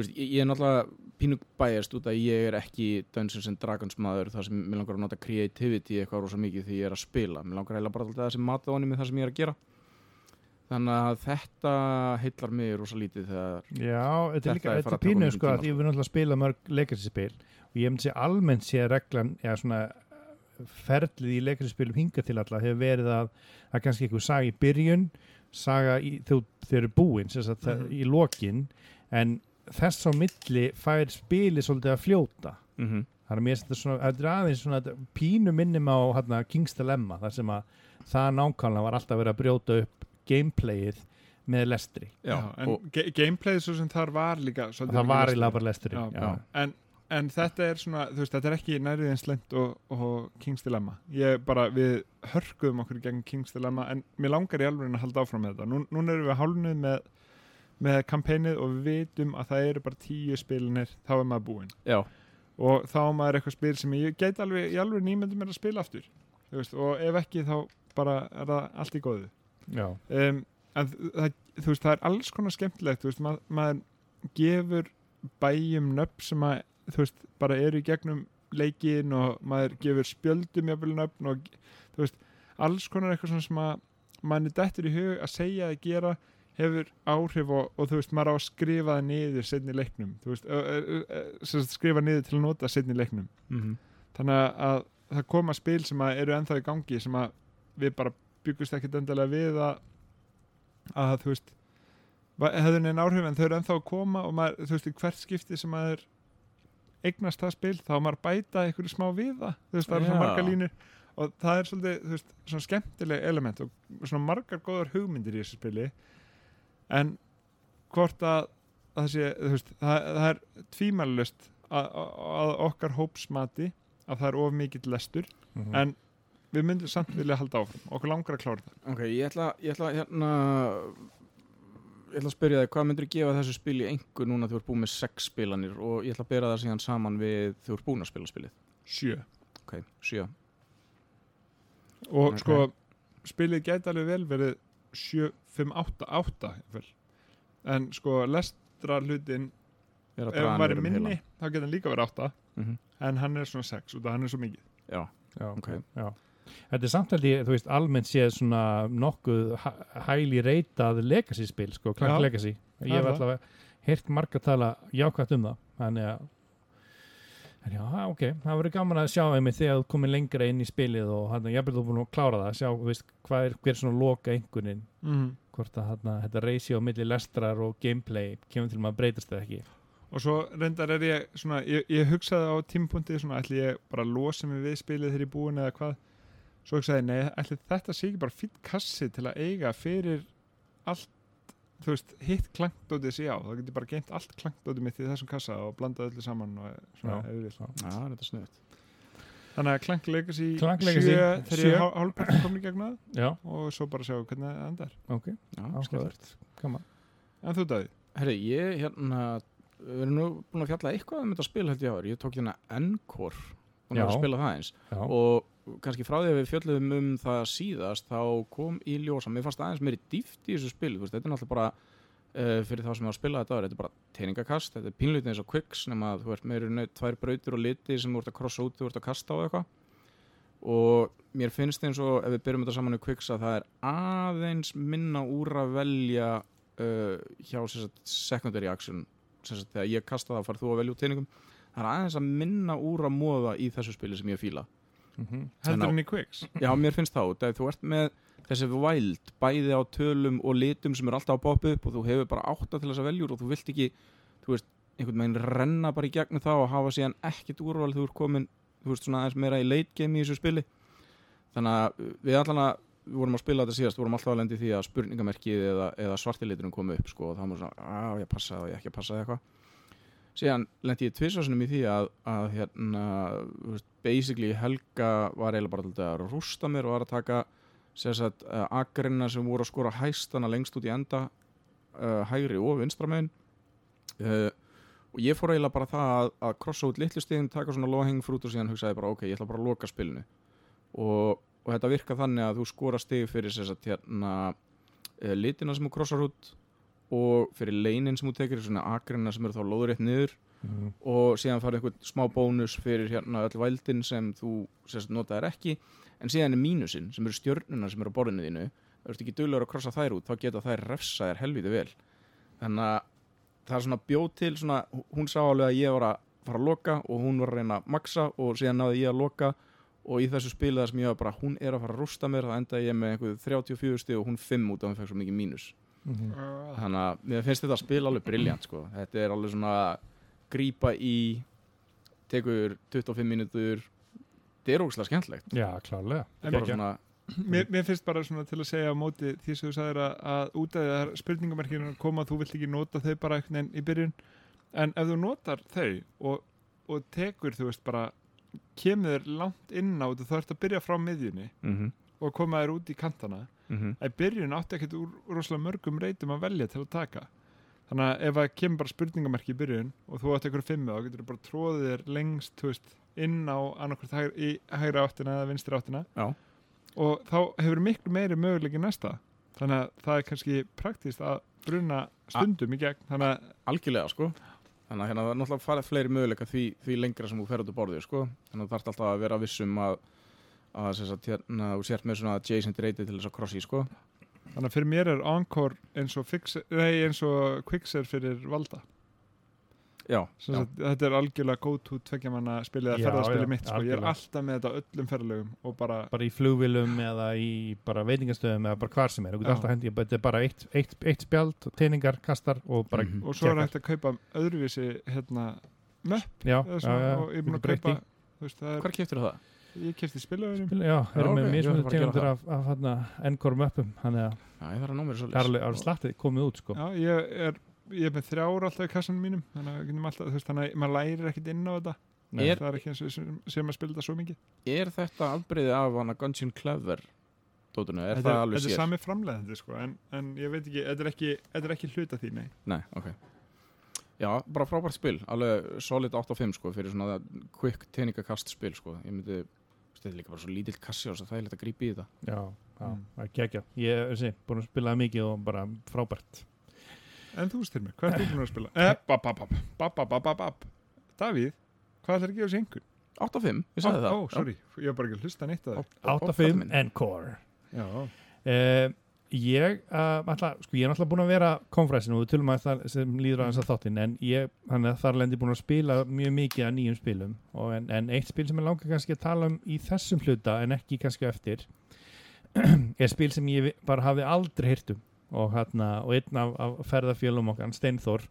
veist, ég, ég er náttúrulega pínu bæjast út að ég er ekki Dungeons and Dragons maður þar sem mér langar að nota creativity eitthvað rosa mikið því ég er að spila. Mér langar heila bara alltaf þessi mat á hann með það sem ég er að gera. Þannig að þetta heillar mig rosa lítið þegar Já, þetta er líka, þetta er pínu sko að ég vil náttúrulega spila mörg leikarispil og ég myndi sé almennt sé reglan, já svona ferlið í leikarispilum hinga til alla hefur verið að það er kannski eitthvað saga í byrjun saga í, þú, þeir eru búin sem sagt, Mhm. mm í lokin en þess á milli fær spili svolítið að fljóta. Mm -hmm. þannig að mér finnst þetta svona, þetta er aðeins svona þetta pínu minnum á hérna, King's Dilemma þar sem að það nákvæmlega var alltaf verið að brjóta upp gameplayið með lestri. Já, en ge gameplay svo sem þar var líka það var í bara lestri já, já. En, en þetta er svona, þú veist, þetta er ekki nærið eins lengt og, og King's Dilemma. Ég bara, við hörkuðum okkur gegn King's Dilemma, en mér langar í alveg að halda áfram með þetta, Nú, núna erum við hálnuð með, með kampænið og við vitum að það eru bara tíu spilinir þá er maður búinn. Og þá er maður eitthvað spil sem ég get alveg, ég alveg nýmyndum mér að spila aftur veist, og ef ekki þá bara er það allt í góðu. Um, en það, veist, það er alls konar skemmtilegt, veist, mað, maður gefur bæjum nöfn sem að, veist, bara eru í gegnum leikin og maður gefur spjöldum jafnvel nöfn og alls konar eitthvað sem að manni dettur í hug að segja að gera hefur áhrif og, og þú veist, maður á að skrifa það niður setni leiknum, þú veist, sagt, skrifa niður til að nota setni leiknum. Mm þannig að, að það koma spil sem eru ennþá í gangi sem að við bara byggust ekkit endilega við að að þú veist hefðu neina áhrif en þau eru ennþá að koma og maður, þú veist, í hvert skipti sem maður eignast það spil þá maður að bæta einhverju smá við það. Þú veist, það eru Já. svona margar línur og það er svolítið, þú veist, svona skemmtileg element og svona margar góðar hugmyndir í þessu spili en hvort að það sé, þú veist, það, það er tvímælust að, að okkar hópsmati að það er of mikill lestur. Mhm. en við myndum samt vilja halda áfram. Okkur langar að klára það ok, ég ætla, ég ætla hérna ég ætla að spyrja þig, hvað myndir gefa þessu spili einhver núna þú ert búið með sex spilanir? Og ég ætla að bera það síðan saman við þú ert búin að spila spilið. Sjö. Ok, sjö. Og Ok. sko spilið gæti alveg vel verið 7, 5, 8, 8 jafnvel. en sko lestra hlutin er ef hann væri um minni heila. þá geti hann líka verið 8 Mhm. en hann er svona 6 og það hann er svo mikið já, Já, Ok. já. Þetta er samt held ég, þú veist, almennt séð svona nokkuð hæ- hæli reytað legacy spil, sko, Clank. Legacy. Ég hef allavega heyrt marga tala jákvæmt um það, þannig að já, ok, það verður gaman að sjá einmitt þegar þú komið lengra inn í spilið og hann, ég þú búin að klára það, sjá, veist, hvað er, hver er svona loka einhvernin, mm. hvort að hana, þetta reysi á milli lestrar og gameplay kemur til maður breytast það ekki. og svo reyndar er ég svona ég, ég hugsaði á tímpunkti svona ætli ég bara losa mig við spilið þegar ég er búin eða hvað svo hugsaði nei, ætli þetta sé ekki bara fýtt kassi til að eiga fyrir allt þú veist, hitt klangdótið sé á þá getur bara geimt allt klangdótið mitt í þessum kassa og blandað öllu saman og svona, Já. já, þetta er sniðut þannig að 7 þegar sjö. ég hálfpartin komin í gegn það. Já, og svo bara sjá hvernig það endar. Ok, gaman. en þú dæði, herri, ég hérna við erum nú búin að fjalla eitthvað um þetta spil held ég áður, ég tók hérna Encore. Og að spila það eins. Já, og kannski frá því að við fjöllum um það síðast þá kom í ljósa mér fannst aðeins meiri dýft í þessu spil þetta er náttúrulega bara uh, fyrir þá sem er að spila þetta þetta er bara teiningakast þetta er pínlutin eins og Quicks nema að þú ert meiri neitt tvær brautir og liti sem þú ert að krossa út þú ert að kasta á eitthvað. Og mér finnst eins og ef við byrjum þetta saman í Quicks að það er aðeins minna úr að velja uh, hjá sagt, secondary action sagt, þegar ég kasta það far þú að velja út teiningum. Það er aðeins að minna úr að móða í þessu spili sem ég fíla mhm, heldur á- hann í Quicks Já, mér finnst þá, þegar þú ert með þessi wild, bæði á tölum og litum sem er alltaf að poppa upp og þú hefur bara átta til þess að veljur og þú vilt ekki þú veist, einhvern veginn renna bara í gegnum þá og hafa síðan ekkit úrval þú ert komin, þú veist, svona aðeins meira í late game í þessu spili. Þannig að við allan að, við vorum að spila þetta síðast við vorum alltaf að lendi því að spurningamerkið eða, eða svartiliturinn kom upp, sko og það var svona, að ég passa og ég ekki að passa eða eitthvað síðan lendi ég tvisasunum í því að, að hérna, basically Helga var eiginlega bara til að rústa mér og var að taka sérsagt uh, agrina sem voru að skora hæstana lengst út í enda uh, hægri og vinstra megin. Uh, og ég fór eiginlega bara það að, að krossa út litlu stigin, taka svona low-hanging fruit og síðan hugsaði bara ok, ég ætla bara að loka spilinu. Og, og þetta virka þannig að þú skora stig fyrir sérsagt hérna litina sem þú krossar út og fyrir leinin sem þú tekir svona akrina sem eru þá lóðrétt niður Mhm. og síðan farið einhvern smá bónus fyrir hérna öll vældin sem þú sérst notaðir ekki. En síðan er mínusinn sem eru stjörnuna sem eru á borðinu þínu. Þú ert ekki duglegur að krossa þær út þá geta þær refsa þér helviti vel. Þannig að það er svona bjóð til svona, hún sá alveg að ég var að fara að loka og hún var að reyna að maksa og síðan náði ég að loka. Og í þessu spilu það sem ég var bara hún er að fara að rústa mér þá endaði ég með einhverju 34 stig og hún 5 út og hún fekk svo mikið mínus Mhm. þannig að mér finnst þetta spil alveg briljant sko. þetta er alveg svona grípa í tekur 25 mínútur þetta er ógæslega skemmtlegt Já, Geggjað. svona, <clears throat> Mér, mér finnst bara svona til að segja á móti því sem þú sagðir að, að út af það spurningamerkinu koma þú vilt ekki nota þau bara einhvern veginn í byrjun en ef þú notar þau og, og tekur þú veist bara kemur þér langt inn á þú þarfst að byrja frá miðjunni mm og koma þér út í kantana -hmm. að í byrjun átti ekkert úr rosalega mörgum reytum að velja til að taka. Þannig að ef það kemur bara spurningamerki í byrjun og þú átti einhverju fimmu þá getur þú bara tróðið þér lengst veist, inn á hægri, í hægri áttina eða vinstri áttina. Já. og þá hefur miklu meiri möguleiki næsta. Þannig að það er kannski praktist að bruna stundum í gegn. Þannig að algjörlega sko. Þannig að hérna það er náttúrulega farið fleiri möguleika því, því lengra sem þú fer út á borðið sko. Þannig að það þarf alltaf að vera vissum að að þess að hérna, þú sért með svona adjacent reyti til þess að crossi sko Þannig að fyrir mér er Encore eins og, fixer, nei, eins og Quixer fyrir valda. já, Sem já. Sagt, þetta er algjörlega go-to tveggjamanna spilið að Já, ferðarspilið já, mitt. Sko. Ég er alltaf með þetta öllum ferðarlegum og bara, bara í flugvilum eða í bara veitingastöðum eða bara hvar sem er, hendi þetta er bara eitt, eitt, eitt spjald og teiningar, kastar og bara Mhm. og svo er hægt að kaupa öðruvísi hérna, möpp já, eða já, svona, já, og ég er búin að kaupa, þú veist, það það? ég kefti spilauðurum. Spil- já, erum ok, með að gera tegundur það. af, af hérna, encore möppum þannig að að það er alveg alveg slattið komið út sko. Já, ég er, ég er með þrjár alltaf í kassanum mínum, þannig að, við getum alltaf, þú veist, þannig að maður lærir ekkit inn á þetta. Nei. Er- Það er ekki eins og sem, sem að spila þetta svo mikið. Er þetta afbreyði af hana Gungeon Clever dótunu? Er þetta það alveg þetta er sér? sami framleiðandi, sko, en, en ég veit ekki, þetta er ekki, þetta er ekki hluta því, nei. Nei, ok Já, bara frábært spil, alveg solid 8 og 5 sko, fyrir svona quick teningakast spil sko, ég myndi þetta er líka bara svo lítill kassi og það er lítið að grípa í þetta. Já, já, mm. ekki, ekki, ég er sí, búin að spila mikið og bara frábært. En þú styrmi, hvað er þú búin að spila? Eh, eh bap, bap, bap, bap, bap, bap, bap Davíð, hvað ætlar að gefa sér yngur? 8-5, ég sagði það. Ó, sorry, ég var bara ekki að hlusta neitt að það 8-5 Encore Já. Eh, ég uh, ætla, sko, ég er náttúrulega búin að vera konferensinu og við tölum að það sem líður aðeins að þáttin en ég, þannig að þar lendi búin að spila mjög mikið af nýjum spilum og en, en eitt spil sem ég langar kannski að tala um í þessum hluta en ekki kannski eftir <clears throat> er spil sem ég bara hafi aldrei heyrt um og, hérna, og einn af, af ferðafjölum okkar, Steinþór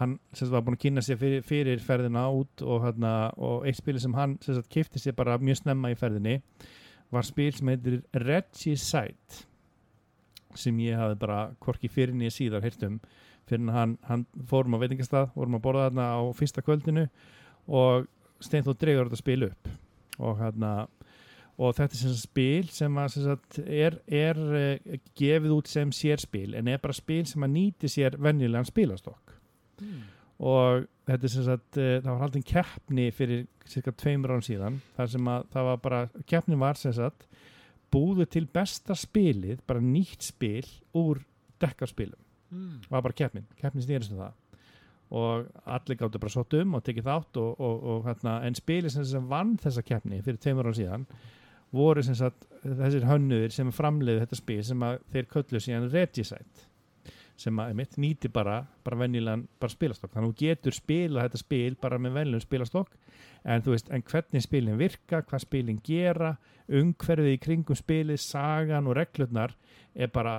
hann sem var búin að kynna sér fyrir, fyrir ferðina út og, hérna, og eitt spil sem hann kifti sér bara mjög snemma í ferðinni var spil sem heitir Regicide sem ég hafði bara hvorki fyrir nýja síðar heyrt um. Fyrir hann, hann fórum á veitingastað vorum að borða þarna á fyrsta kvöldinu og Steinþór dregur þetta spil upp. Og hérna og þetta er sem spil sem að sem sagt, er, er uh, gefið út sem sérspil en er bara spil sem að nýti sér venjulegan spilastokk og þetta er sem sagt uh, það var haldin keppni fyrir cirka tveimur án síðan þar sem að það var bara keppni var sem sagt búðu til besta spilið bara nýtt spil úr dekkarspilum. Mm. var bara keppnin, keppnin snýrist um það. Og allir gáttu bara sótt um og tekið þátt og, og, og hérna, en spilið sem, sem vann þessa keppni fyrir tveimur án síðan voru sem sagt þessir hönnuðir sem framleiðu þetta spil sem að þeir köllu síðan Regicide sem að einmitt, nýti bara, bara venjulegan bara spilastokk, þannig að þú getur spila þetta spil bara með venjulegum spilastokk en þú veist, en hvernig spilin virka hvað spilin gera, umhverfið í kringum spilið, sagan og reglurnar er bara,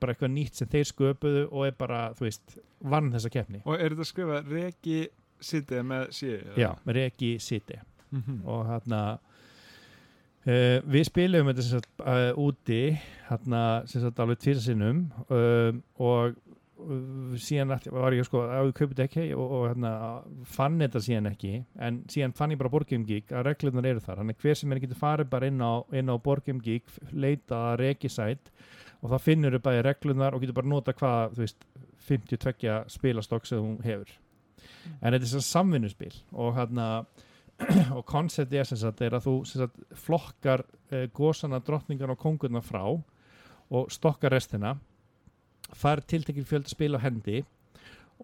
bara eitthvað nýtt sem þeir sköpuðu og er bara þú veist, vann þessa keppni Og er þetta að skrifa Regi City með C? Já, Regi City Mm -hmm. og hérna uh, við spilum þetta sem sagt, uh, úti hérna sem sagt alveg tvisasinnum uh, og uh, síðan var ég sko að kaupið þetta ekki og, og hérna, fann þetta síðan ekki. En síðan fann ég bara Borgum Geek að reglunar eru þar, þannig hver sem er getur farið bara inn á, inn á Borgum Geek leita að regisæt og það finnur upp bæði reglunar og getur bara nota hvað þú veist, 52 spilastokk sem hún hefur. En þetta er sem samvinnuspil og hérna <clears throat> og konceptið er sem sagt er að þú sagt, flokkar uh, gósana, drottningar og kongurna frá og stokkar restina fær tiltekil fjölda spil á hendi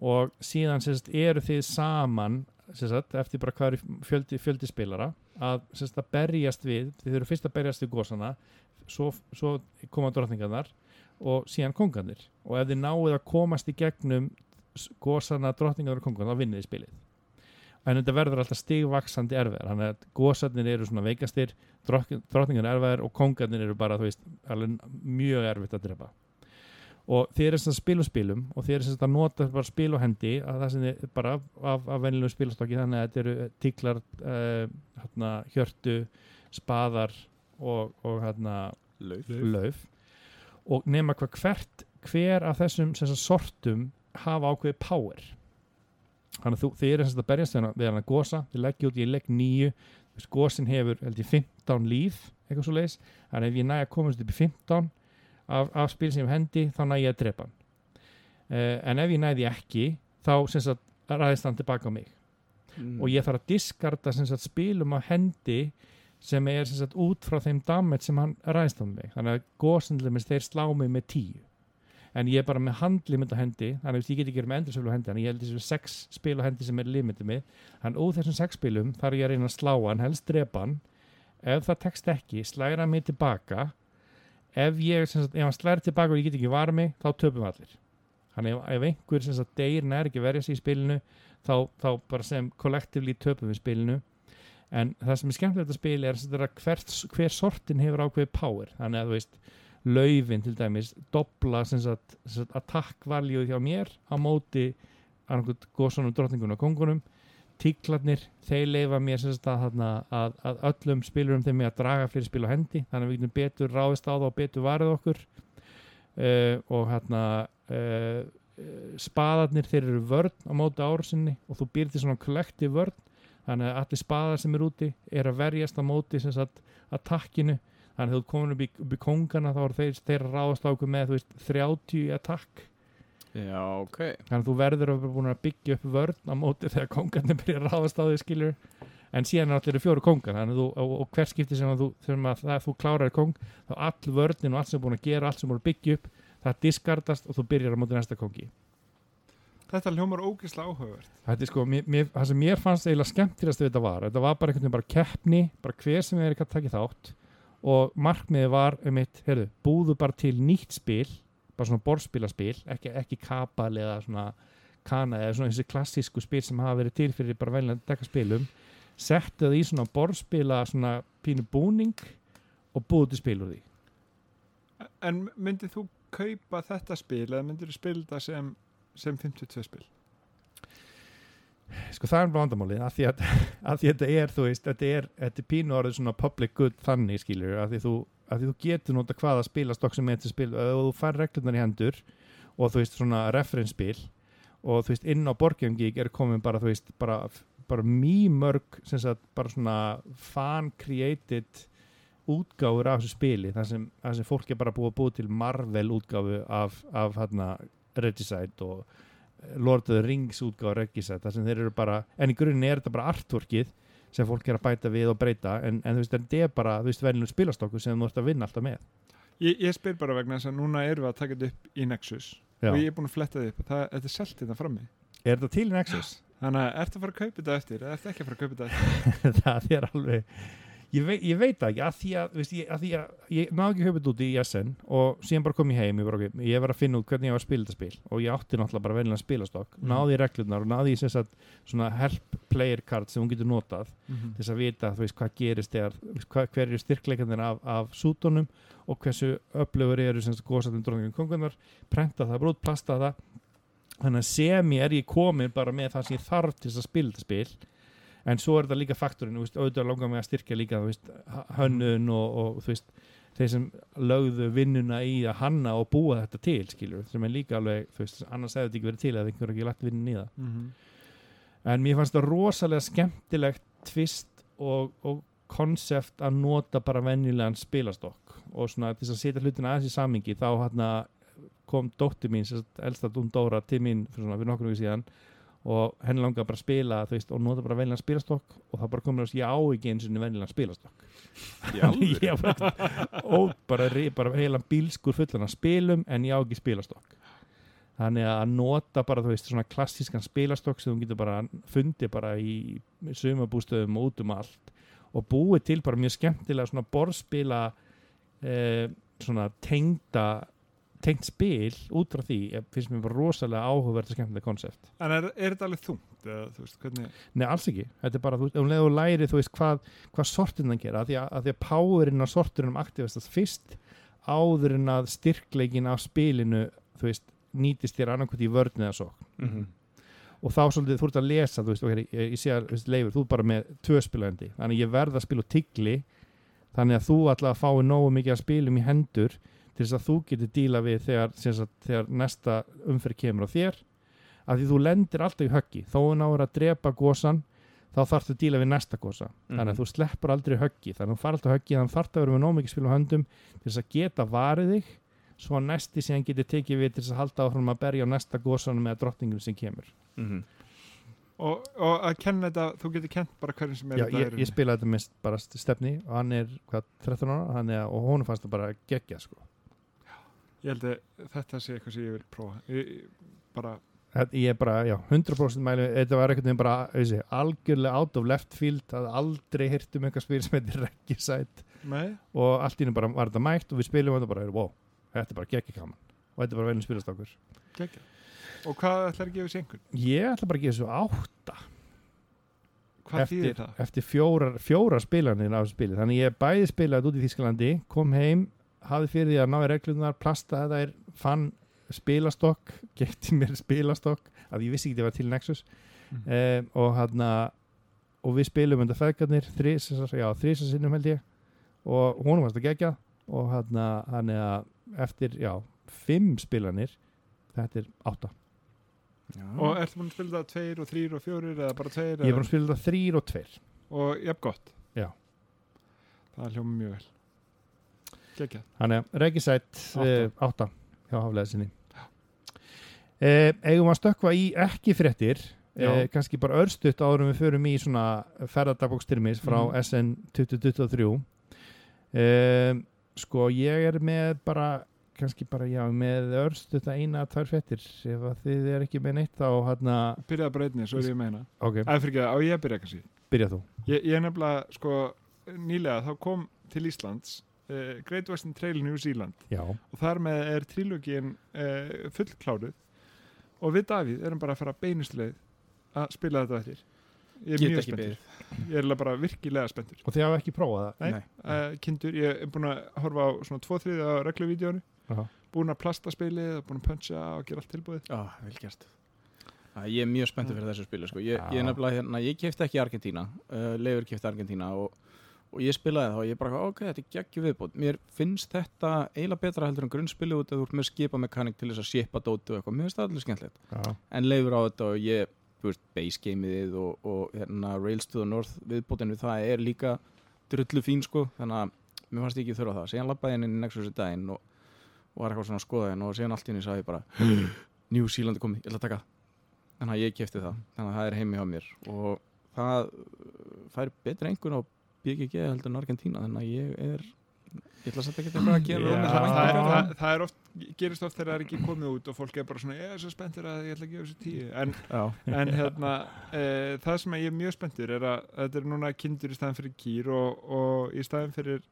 og síðan sagt, eru þið saman sagt, eftir bara hvað eru fjöldi, fjöldi spilara að, sagt, að berjast við þið eru fyrst að berjast við gósana svo, svo koma drottningarnar og síðan kongarnir. Og ef þið náið að komast í gegnum gósana, drottningarnar og kongarnir þá vinnið þið spilið. En þetta verður alltaf stigvaksandi erfiðar. Þannig að gósarnir eru svona veikastir drottningarnir erfiðar og kongarnir eru bara veist, mjög erfitt að drepa og þið eru þess að spilum spilum og þið eru þess að nota bara spil og hendi að það sem þið bara af, af, af venjulegu spilastokki þannig að þetta eru tíklar uh, hérna, hjörtu spaðar og, og hérna Lauf. lauf. og nema hvað hvert hver af þessum sem sagt, sortum hafa ákveðið power. Þannig að þú, þið eru sem sagt að berjast við hann að gosa, þið leggja út, ég legg nýju gosin hefur held ég 15 líf eitthvað svo leis, þannig að ef ég næ að komast upp í 15 af, af spil sem hendi þá næ ég að drepa hann. Uh, en ef ég næði ekki þá sagt ræðist hann tilbaka á mig. Mm. og ég þarf að diskarda sem sagt, spilum á hendi sem er sagt, út frá þeim damage sem hann ræðist á mig. Þannig að góðsendlumis þeir slá mig með tíu. En ég er bara með handlimit á hendi þannig að ég get ekki verið með endursöflu á hendi þannig að ég held þessu sex spil á hendi sem er limitið mig þannig að úr þessum sex spilum þarf ég að reyna að slá hann, helst drepa hann. Ef það tekst ekki, slæra mig tilbaka ef ég, sagt, ef hann slæri tilbaka og ég get ekki varð mig, þá töpum allir. Þannig ef, ef einhver sem sagt deyr nær ekki verja sig í spilinu þá, þá bara sem kollektivlí töpum við spilinu. En það sem er skemmtilegt að spila er að hvert, hver sortin hefur ákveðið power. Þannig að þú veist laufin til dæmis dobla attack value hjá mér á móti annarkot góðsonum drottningunum og kongunum tíklarnir, þeir leifa mér að, að, að öllum spilurum þeim að draga fyrir spil á hendi þannig að við getum betur ráðist á það og betur varðið okkur. Uh, og hérna uh, spaðarnir þeir eru vörn á móti árusinni og þú býr til svona kollektiv vörn. Þannig að allir spaðar sem er úti er að verjast á móti sagt attackinu. Þannig að þú komin upp í, upp í kongana þá eru þeir, þeir að ráðast á okkur með veist 30 í attack Já, ok. þannig að þú verður að vera búin að byggja upp vörn á móti þegar kongarnir <laughs> byrja að ráðast á því skilur en síðan er allir fjóru kongar þannig að þú, og, og hver skipti sem að þú, sem að það, þú klárar kong þá all vörnin og allt sem er búin að gera allt sem er búin að byggja upp það diskardast og þú byrjar á móti næsta kongi Þetta hljómar ógeðslega áhugavert. Þetta er sko, mér, mér, það sem mér fannst eiginlega skemmtilegast við þetta var, þetta var bara einhvern veginn bara keppni, bara hver sem er ekki að taka þátt og markmiði var um eitt, heyrðu, búðu bara til nýtt spil, bara svona borðspilaspil ekki, ekki kapal eða svona kana eða svona þessi klassísku spil sem hafa verið til fyrir bara velja að dekka spilum settu það í svona borðspila svona pínu búning og búðu til spil úr því En myndið þú kaupa þetta spil eða myndir þú spila þetta sem, sem 52 spil? sko það er bara vandamálið að því að, <laughs> að því þetta er þú veist, þetta er, þetta er pínu orðið svona public good þannig skilur að því þú, að þú getur nota hvaða spilastokk sem er til spil og þú fær reglurnar í hendur og þú veist svona reference spil og þú veist inn á borgjumgík er komin bara þú veist bara, bara mjög mörg sem sagt bara svona fan created útgáfur af þessu spili þar sem, sem fólk er bara búið að búið til Marvel útgáfu af, af hérna Regicide og Lord of the Rings útgáfa Regicide þar sem þeir eru bara, en í grunninn er þetta bara artworkið sem fólk er að bæta við og breyta en, en þú veist, þetta er bara, þú veist, venjuleg spilastokku sem þú ert að vinna alltaf með Ég, ég spyr bara vegna þess að núna erum við að taka þetta upp í Nexus Já. og ég er búin að fletta þið upp það, þetta er selt þetta frammi. Er þetta til Nexus? Þannig að ertu að fara að kaupa þetta eftir eða ertu ekki að fara að kaupa þetta <laughs> eftir? það er alveg ég, vei, ég veit það ekki, að því að, veist, ég, að, því að ég náðu ekki höfðið út í SN og síðan bara kom ég heim, ég var, okay, ég var að finna út hvernig ég var að spila þetta spil og ég átti náttúrulega bara venjulega spilastokk, Mhm. náði í reglurnar og náði í sem sagt svona help player card sem hún getur notað Mm til þess að vita þú veist, hvað gerist þegar hva, hver eru styrkleikandir af, af sútonum og hversu öflögur eru sem góðsættum dróningum kongunar prenta það brút, plasta það. Þannig að sem ég er ég komin bara með það sem ég þarf til þess að spila þetta spil en svo er þetta líka faktorinn veist, auðvitað langar mig að styrkja líka veist, hönnun og, og veist þeir sem lögðu vinnuna í að hanna og búa þetta til, skilur sem er líka alveg, veist, annars hefði þetta ekki verið til eða einhver ekki lagt vinnin í það -hmm. en mér fannst það rosalega skemmtilegt tvist og, og konsept að nota bara venjulegan spilastokk og svona til að setja hlutina aðeins í samingi þá hérna kom dóttir mín, elsta hún Dóra til mín fyrir, svona, fyrir nokkur við síðan og henni langaði bara að spila veist, og nota bara venjulegan spilastokk og það bara komur að ég á ekki eins og venjulegan spilastokk. <laughs> Ég bara, ó, bara, bara heilan bílskur fullan af spilum en ég á ekki spilastokk. Þannig að nota bara þú veist svona klassískan spilastokk sem þú getur bara fundið bara í sumabústöðum og út um allt og búið til bara mjög skemmtilega svona borðspila eh, svona tengda tengt spil út frá því eh, finnst mér bara rosalega áhugverð og skemmtilega konsept En er, er þetta alveg þungt? Eða, þú veist, hvernig... Nei, alls ekki, þetta er bara, þú um leið og læri þú veist hvað, hvað sortin það gera af því að, að því að powerinn á sortinum aktivistast fyrst áður en að styrkleikin af spilinu þú veist, nýtist þér annarkvæmt í vörn eða svo Mhm. og þá svolítið þú ert að lesa, þú veist, ok, ég, ég sé að þú veist, leifur, þú er bara með tvö spilandi þannig ég verð að spila og tigli þannig að þú að fái nógu mikið að spilum í hendur til þess að þú getur díla við þegar, sem sagt, þegar næsta umferð kemur á þér. Að því þú lendir alltaf í höggi. Þó þú náður að drepa gósan þá þarftu að díla við næsta gósa þannig að þú sleppur aldrei höggi. Þannig að þú fara alltaf höggi þannig að þarftu að vera með nóg mikið spil á höndum til þess að geta varið þig. Svo að næsti síðan getur tekið við til þess að halda áfram að berja á næsta gósanum eða drottningum sem kemur. Mhm. Og, og að kenna þetta, þú getur kent bara hverjum sem er Já, þetta ég, ég spilaði þetta með bara stefni og hann er hvað, 13 ára? Hann er, og hún fannst það bara geggja sko. Ég held að þetta sé eitthvað sem ég vil prófa. Ég, bara, ég er bara, já, 100% mæli þetta var einhvern veginn bara, þessi, algjörlega out of left field, að aldrei hirt um eitthvað spil sem heitir nei, og allt í hennu bara var þetta mætt og við spilum og þetta bara, wow, þetta er bara geggja kaman og þetta er bara velum spilast okkur geggja. Og hvað ætlar að gefa sér einhvern? Ég ætla bara að gefa þessu átta. Hvað þýðir eftir, það? eftir fjórar, fjórar spilanir af spili. Þannig ég bæði spilaði út í Þískalandi kom heim, hafði fyrir því að ná í reglunar plastaði þær, fann spilastokk, <laughs> gekti mér spilastokk að ég vissi ekki að það var til Nexus. Mhm. um, og hann og við spilum undir feðgarnir þrísa sinnum held ég. Og hún varst að gegja og hann er að eftir, já, fimm spilanir þetta er átta. Já. Og ertu búin að spila það tveir og þrýr og fjórir eða bara tveir ég er búin að spila þetta þrýr og tveir. Og jafn gott Já. Það hljóma mjög vel Þannig að Regisætt Átta. átta. átta hjá haflega sinni eh, Eigum að stökkva í ekki fréttir eh, Já. kannski bara örstutt áður en við förum í svona ferðardabókstyrmis frá Mhm. SN 2023 eh, Sko ég er með bara kannski bara já með örstutt að eina tvær fréttir ef að þið er ekki með neitt þá hann að Byrjaði bara einni, svo er ég með hérna ok, Æ, fyrir ekki, á ég að byrja kannski byrja þú Ég, ég er nefnilega, sko, nýlega þá kom til Íslands uh, Great Western Trail New Zealand. Já, og þar með er trílógin uh, fullkláruð. Og við Davíð erum bara að fara beinustuleið að spila þetta eftir. Ég er Get mjög spenntur. Ég er bara virkilega spenntur. Og þið hafa ekki prófað það? Nei. Nei. uh, Kindur, ég er búin að horfa á svona tvo þriði á regluvídeónu Aha. búin að plasta spilið og búin að puncha og gera allt tilbúið. Já, vel gert. Æ, Ég er mjög spenntur fyrir þessu spilu sko. ég, ég er nefnilega hérna, ég kefti ekki Argentína uh, Leifur kefti Argentína og, og ég spilaði þá og ég bara, ok, þetta er geggjum viðbót. Mér finnst þetta eiginlega betra heldur en grunnspilu út að þú ert með skipamekanik til þess að shipa dóti og eitthvað, mér finnst það allir skemmtilegt. Já, en Leifur á þetta og ég veist, base gameið og, og hérna, Rails to the North viðbótin við það er líka drullu fín sko. Þannig að mér fannst ekki þurfa það. Síðan labbaði henni Nexus í daginn og, og var eitthvað svona að skoða henni og síðan allt í henni sagði ég bara <gasps> New Zealand er komið, ég ætla að taka það." þannig að ég kefti það, þannig að það er heimi hjá mér og það fær betri einhvern á BGG heldur en Argentína þannig að ég er ég ætla að setja ekki eitthvað að gera um það, það, það, það er oft, gerist oft þegar það er ekki komið út og fólk er bara svona, ég er svo spenntur að ég ætla að gefa þessu tíu. En, en hérna e, það sem ég er mjög spenntur er að þetta er núna kindur í staðin fyrir kýr og, og í staðin fyrir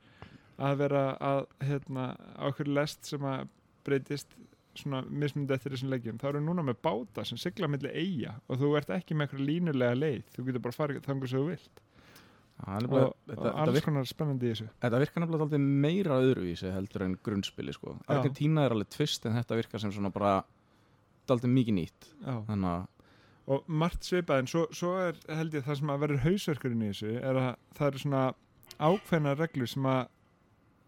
að vera að hérna, á okkur lest sem að breytist svona mismundi eftir þessum leikjum þá eru núna með báta sem sigla milli eiga og þú ert ekki með eitthvað línulega leið. Þú getur bara farið þangur sem þú vilt þetta, þetta, alls konar spennandi í þessu þetta virkar nefnilega alltaf meira öðruvísi heldur en grunnspili sko. Já. Argentína er alveg tvist en þetta virkar sem svona bara alltaf mikið nýtt og margt svipað en svo, svo er held ég það sem að verður hausverkurinn í þessu er að það eru svona ákveðna reglur sem að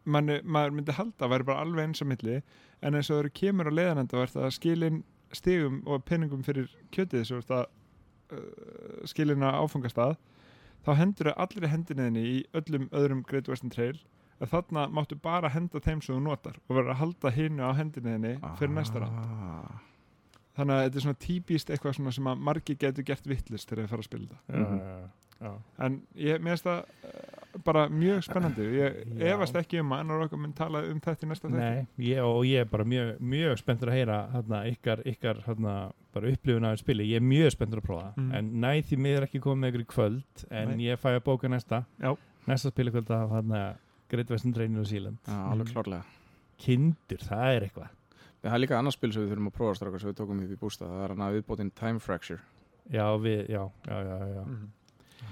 manni, maður myndi halda að væri bara alveg eins á milli en eins og það eru kemur á leiðanenda og ert að skilin stigum og peningum fyrir kjötið svo ert að uh, skilin á áfangastað þá hendur þau allir hendinniðinni í öllum öðrum Great Western Trail að þarna máttu bara henda þeim sem þú notar og verður að halda hinu á hendinniðinni fyrir næsta ah. þannig að þetta er svona típist eitthvað svona sem að margi getur gert vittlist þegar þeir fara að spila þetta já, já, já. en ég, það uh, bara mjög spennandi ég efast ekki um að annar okkar mun tala um þetta í næsta þætti Nei, ég, og ég er bara mjög, mjög spenntur að heyra hérna, ykkar, ykkar hérna, bara upplifun af spili, ég er mjög spenntur að prófa Mm. mm. en næ því miður ekki komið ykkur í kvöld en Nei. ég fæ að bóka næsta Já. næsta spili kvöld af hérna, Western Train og Mm. klárlega Kindur, það er eitthvað Það er líka annars spil sem við þurfum að prófa strákar sem við tókum upp í bústa það er að viðbótin Time Fracture Já, við, já, já, já, já. Mhm.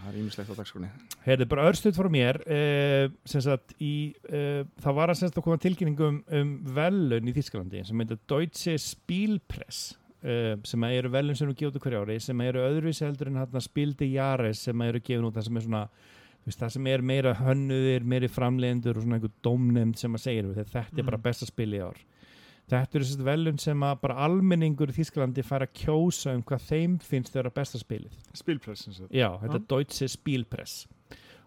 Það er ímislegt á dagskrunni Heyrðu, bara örstuð frá mér uh, sem sagt, í, uh, það var að semst að koma tilkynning um, um velun í Þískalandi sem heitir Deutsche Spielpress uh, sem eru velun sem eru gefið út á hverju ári sem eru öðruvísi heldur en hérna Spildi Jares sem eru gefið út það sem er svona þú veist, það sem er meira hönnuðir, meiri framlegendur og svona einhver dómnefnd sem að segja þetta þetta er bara Mhm. besta spil í ár þetta eru sérst velun sem að bara almenningur í Þískalandi fær að kjósa um hvað þeim finnst þeirra besta spilið. Spilpress. Já, þetta er Deutsche Spielpress.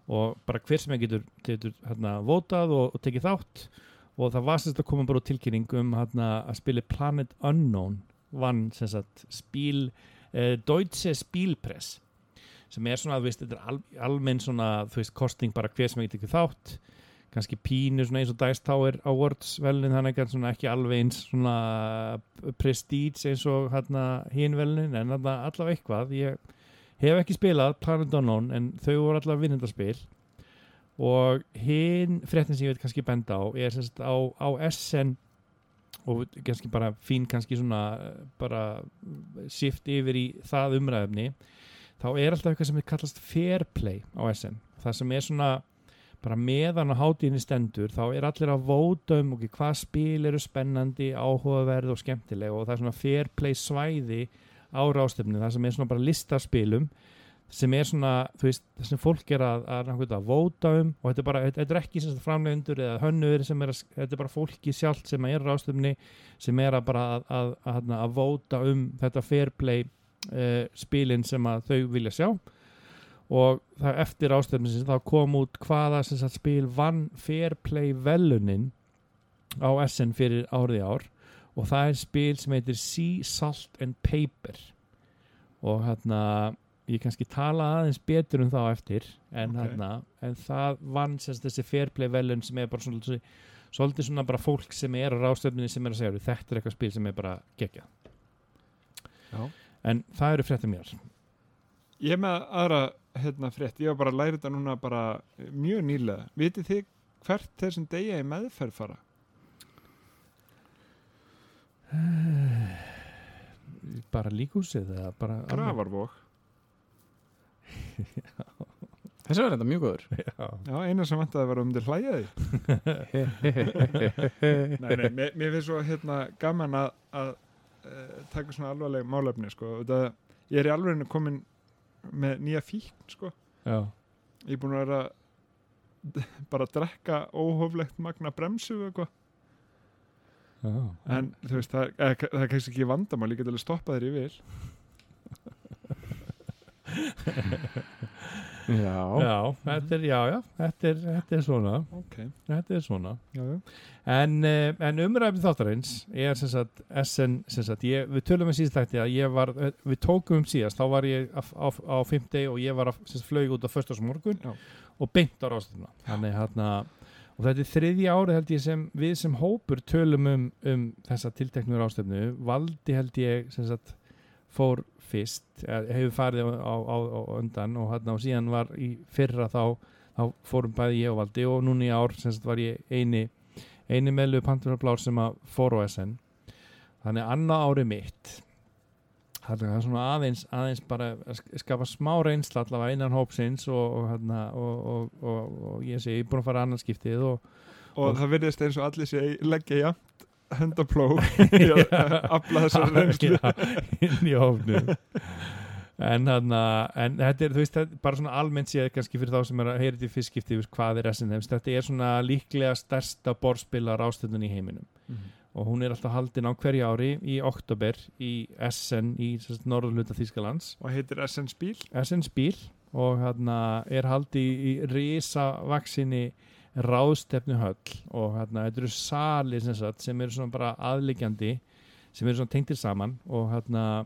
Og bara hver sem er getur, getur hérna, votað og, og tekið þátt. Og það var sérst að koma bara út tilkynning um hérna, að spili Planet Unknown vann sem sagt spil, eh, Deutsche Spielpress. Sem er svona, þú veist, þetta er al, almenn svona, þú veist, kosting bara hver sem er getur þátt kannski pínu eins og Dice Tower Awards velin þannig að ekki alveg eins svona prestige eins og hérna hinn velin en allavega eitthvað. Ég hef ekki spilað Planet Unknown en þau voru allavega vinnendarspil og hinn fréttin sem ég veit kannski benda á er semst á, á SN og kannski bara fín kannski svona eh, bara shift yfir í það umræðumni þá er alltaf eitthvað sem er kallast fair play á SN það sem er svona bara meðan á hátíðinni stendur þá er allir að vóta um okay, hvað spil eru spennandi, áhugaverð og skemmtileg og það er svona fair play svæði á rástefni það sem er svona bara listaspilum sem er svona, þú veist, það sem fólk er að, að, að, vóta um og þetta er bara, þetta, er ekki framlegundur eða hönnur sem er að, þetta er bara fólki sjálft sem er rástefni sem er að bara að, að vóta um þetta fair play uh, spilin sem að þau vilja sjá og það eftir sem þá kom út hvaða sagt spil vann fair play velunin á SN fyrir árið ár og það er spil sem heitir Sea Salt and Paper og hérna ég kannski tala aðeins betur um það á eftir en, Ok. hérna, en það vann sagt, þessi fair play velun sem er bara svona, svolítið svona bara fólk sem er á rástöfninni sem er að segja þetta er eitthvað spil sem er bara gegja Já. en það eru fréttum Ég er með aðra hérna, frétt, ég var bara að læra þetta núna bara eh, mjög nýlega. Vitið þið hvert þessum degja í meðferð fara? bara líkúsið eða bara Gravarvóg. <laughs> Þessi var þetta mjög góður Já. Já, eina sem vantaði var um til hlæjaði. Nei, nei, mér, mér finnst svo hérna gaman að, að uh, taka svona alvarleg málefni, sko. Það, ég er í alveginu komin með nýja fíkn, sko. Já. Ég er búin að vera <laughs> bara að drekka óhóflegt magna bremsu eitthvað. En þú veist, það, er, það er kannski ekki vandamál, ég get alveg stoppað þér í vil. <laughs> Já, já, þetta er, já, já, þetta er, þetta er svona, Ok, þetta er svona. já, já. En, uh, en umræfið þáttarins er sem sagt, SN, sem sagt, ég, við tölum með síðast þætti að ég var, eh, við tókum um síðast, þá var ég á, á, á fimmtegi og ég var að, sem sagt, flög út á föstasmorgun Já. og beint á rástuna. Þannig hérna, og þetta er þriðja árið held ég sem við sem hópur tölum um, um þessa tilteknu rástefnu, valdi held ég sem sagt, fór fyrst, hefur farið á, á, á, undan og og síðan var í fyrra þá, þá fórum bæði ég og valdi og núna í ár sagt var ég eini eini meðlu Panturblár sem að fór á SN þannig annað árið mitt það er svona aðeins aðeins bara að sk- skapa smá reynsla allavega innan hópsins og, og, og, ég sé, ég er búin að fara annað skiptið og Og, það virðist eins og allir sé leggja jafnt hendapló <laughs> að afla þessar <laughs> reynslu. Inn í hófnum en, hana, en þetta er þú veist, þetta er bara svona almennt séð kannski fyrir þá sem er að heyra í fyrstskipti hvað er SN, þetta er svona líklega stærsta borspilar ástöndun í heiminum. Og hún er alltaf haldin á hverju ári í oktober í Essen í norðurluta Þýskalands. Og heitir SN Spíl. Essen Spíl. Og hérna er haldi í, í risa vaksinni ráðstefnu höll og hérna þetta eru salir sem, sem eru svona bara aðliggjandi sem eru svona tengtir saman og hérna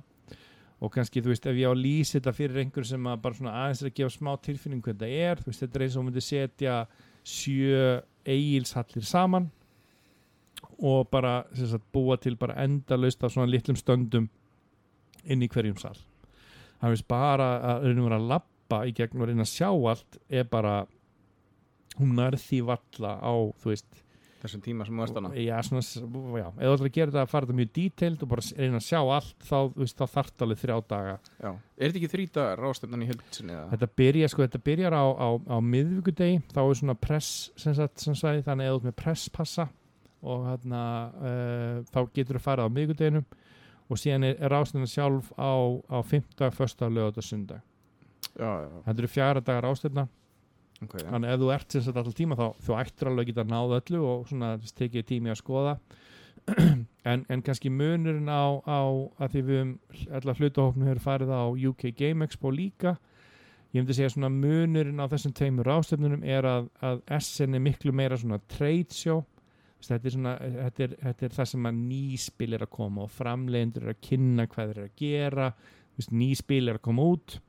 og kannski, þú veist, ef ég á að lýsa þetta fyrir einhver sem að bara svona aðeins er að gefa smá tilfinning hvað þetta er, þú veist, þetta er eins og myndi setja sjö eigilshallir saman og bara sagt, búa til bara endalaust af svona litlum stöndum inn í hverjum sal. Það veist bara að raunum vera að lappa í gegn og reyna að sjá allt er bara hún nærð því valla á veist þessum tíma sem hana já, svona, já, ef þú ætlar að gera þetta að fara þetta mjög detailed og bara reyna að sjá allt þá, þá þarft alveg þrjá daga Já. Er þetta ekki þrý dagar rástefnan í heldsinni eða? þetta byrja, sko, þetta byrjar á, á, á miðvíkudegi, þá er svona press sem sagt, sem svæði, þannig að þú ert með presspassa og hérna uh, þá getur þú farið á miðvíkudeginum og síðan er, er rástefnan sjálf á, á 5. första lögat og sundag þetta eru fjara dagar rástefna ok. Já. þannig ef þú ert sem sagt alltaf tíma þá þú ættir alveg að geta náð öllu og svona tekið tími að skoða. <clears throat> En, en kannski munurinn á, á að því við um allar hlutahófnum hefur farið á UK Game Expo líka. Ég myndi segja svona munurinn á þessum tveimur rástefnunum er að, að SN er miklu meira svona trade show. Þetta er, svona, þetta, er, þetta er það sem að nýspil er að koma og framleiðendur er að kynna hvað þeir eru að gera. Nýspil er að koma út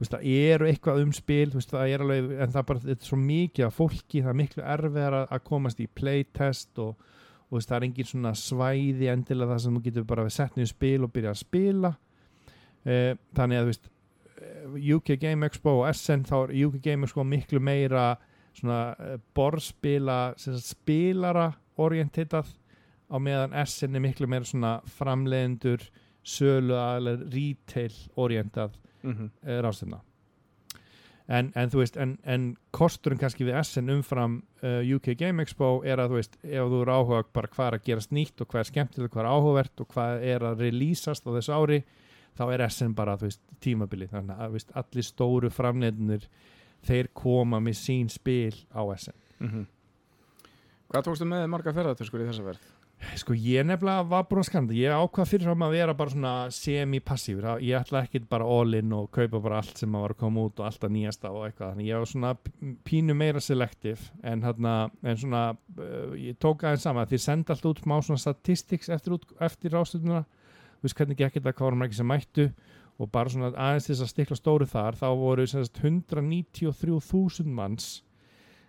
veist, það eru eitthvað um spil þú veist, það er alveg, en það er bara þetta er svo mikið af fólki, það er miklu erfiðar að, að komast í playtest og, og veist, það er engin svona svæði endilega það sem þú getur bara við sett niður spil og byrja að spila. Eh, þannig að veist eh, UK Game Expo og SN þá er UK Game Expo miklu meira svona eh, borðspila spilara orientitað á meðan SN er miklu meira svona framleiðendur sölu aðlega retail orientað Mhm. uh, ráðstefna en, en þú veist en, en kosturinn kannski við SN umfram uh, UK Game Expo er að þú veist ef þú eru áhuga bara hvað er að gerast nýtt og hvað er skemmtilegt, hvað er áhugavert og hvað er að releasast á þessu ári þá er SN bara þú veist tímabili þannig að veist, allir stóru framleiðnir þeir koma með sín spil á SN Mhm. Hvað tókstu með marga ferðartöskur í þessa verð? Sko ég nefnilega var búin að skanda ég ákvað fyrir fram að vera bara svona semi-passífur, ég ætla ekki bara all in og kaupa bara allt sem var að koma út og alltaf nýjasta og eitthvað, þannig ég var svona pínu meira selektiv en hérna en svona, uh, ég tók aðeins sama því ég sendi alltaf út smá svona statistics eftir, eftir ástöðuna þú veist hvernig gekk þetta, hvað voru margir sem mættu? Og bara svona aðeins þess að stikla stóru þar þá voru sagt 193.000 manns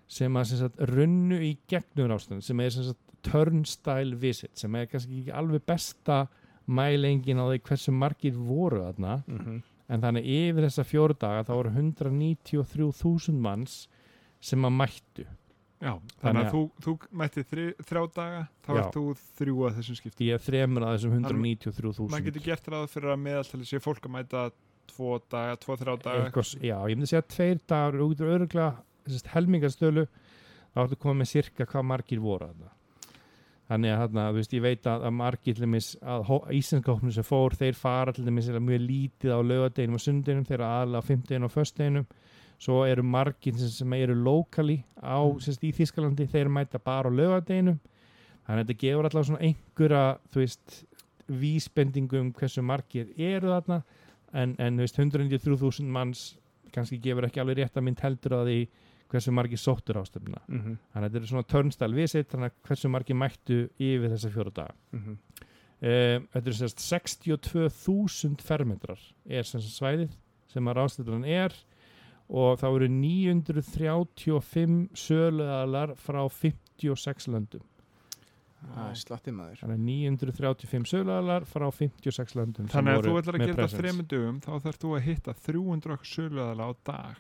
sem að runnu í gegnum ástöðun sem er sagt turnstile visit sem er kannski ekki alveg besta mælengin á því hversu margir voru þarna Mm -hmm. en þannig yfir þessa fjóru daga þá voru 193.000 manns sem að mættu Já, Þannig þannig að- að þú, þú mætti þri, þrjá daga, þá ert þú þrjú að þessum skipti. ég er þremur að þessum Maður 193.000 getur gert ráð fyrir að meðaltali sé fólk að mæta tvo daga, tvo, þrjá daga. Eitthvað, já, ég myndi segja að tveir dagar út úr öruglega helmingarstölu þá ertu komið með cirka hvað margir voru þarna þannig að þarna, þú veist, ég veit að, að margir til dæmis, að hópnum sem fór, þeir fara til dæmis mjög lítið á laugardeginum og sundeginum þeir eru aðalega á fimmdeginum og föstdeginum svo eru margir sem, sem eru lokali á, Mm. sagt, í Þískalandi þeir mæta bara á laugardeginum. Þannig að þetta gefur allavega svona einhverja þú veist, vísbendingum um hversu margir eru þarna. En, en þú veist, 193.000 manns kannski gefur ekki alveg rétt að mynd heldur að því hversu margir sóttur ástöfna Mm -hmm. þannig að þetta er svona turnstyle visit þannig að hversu margir mættu yfir þessa fjóra daga Mhm. um, þetta er sérst 62.000 fermetrar er sagt svæðið sem að ráðstöfnan er og þá eru 935 söluðalar frá 56 löndum Það slatti maður þannig að 935 söluðalar frá 56 löndum sem Þannig að þú ætlar að gera þremur dögum, þá þarf þú að hitta 300 okkar söluðala á dag.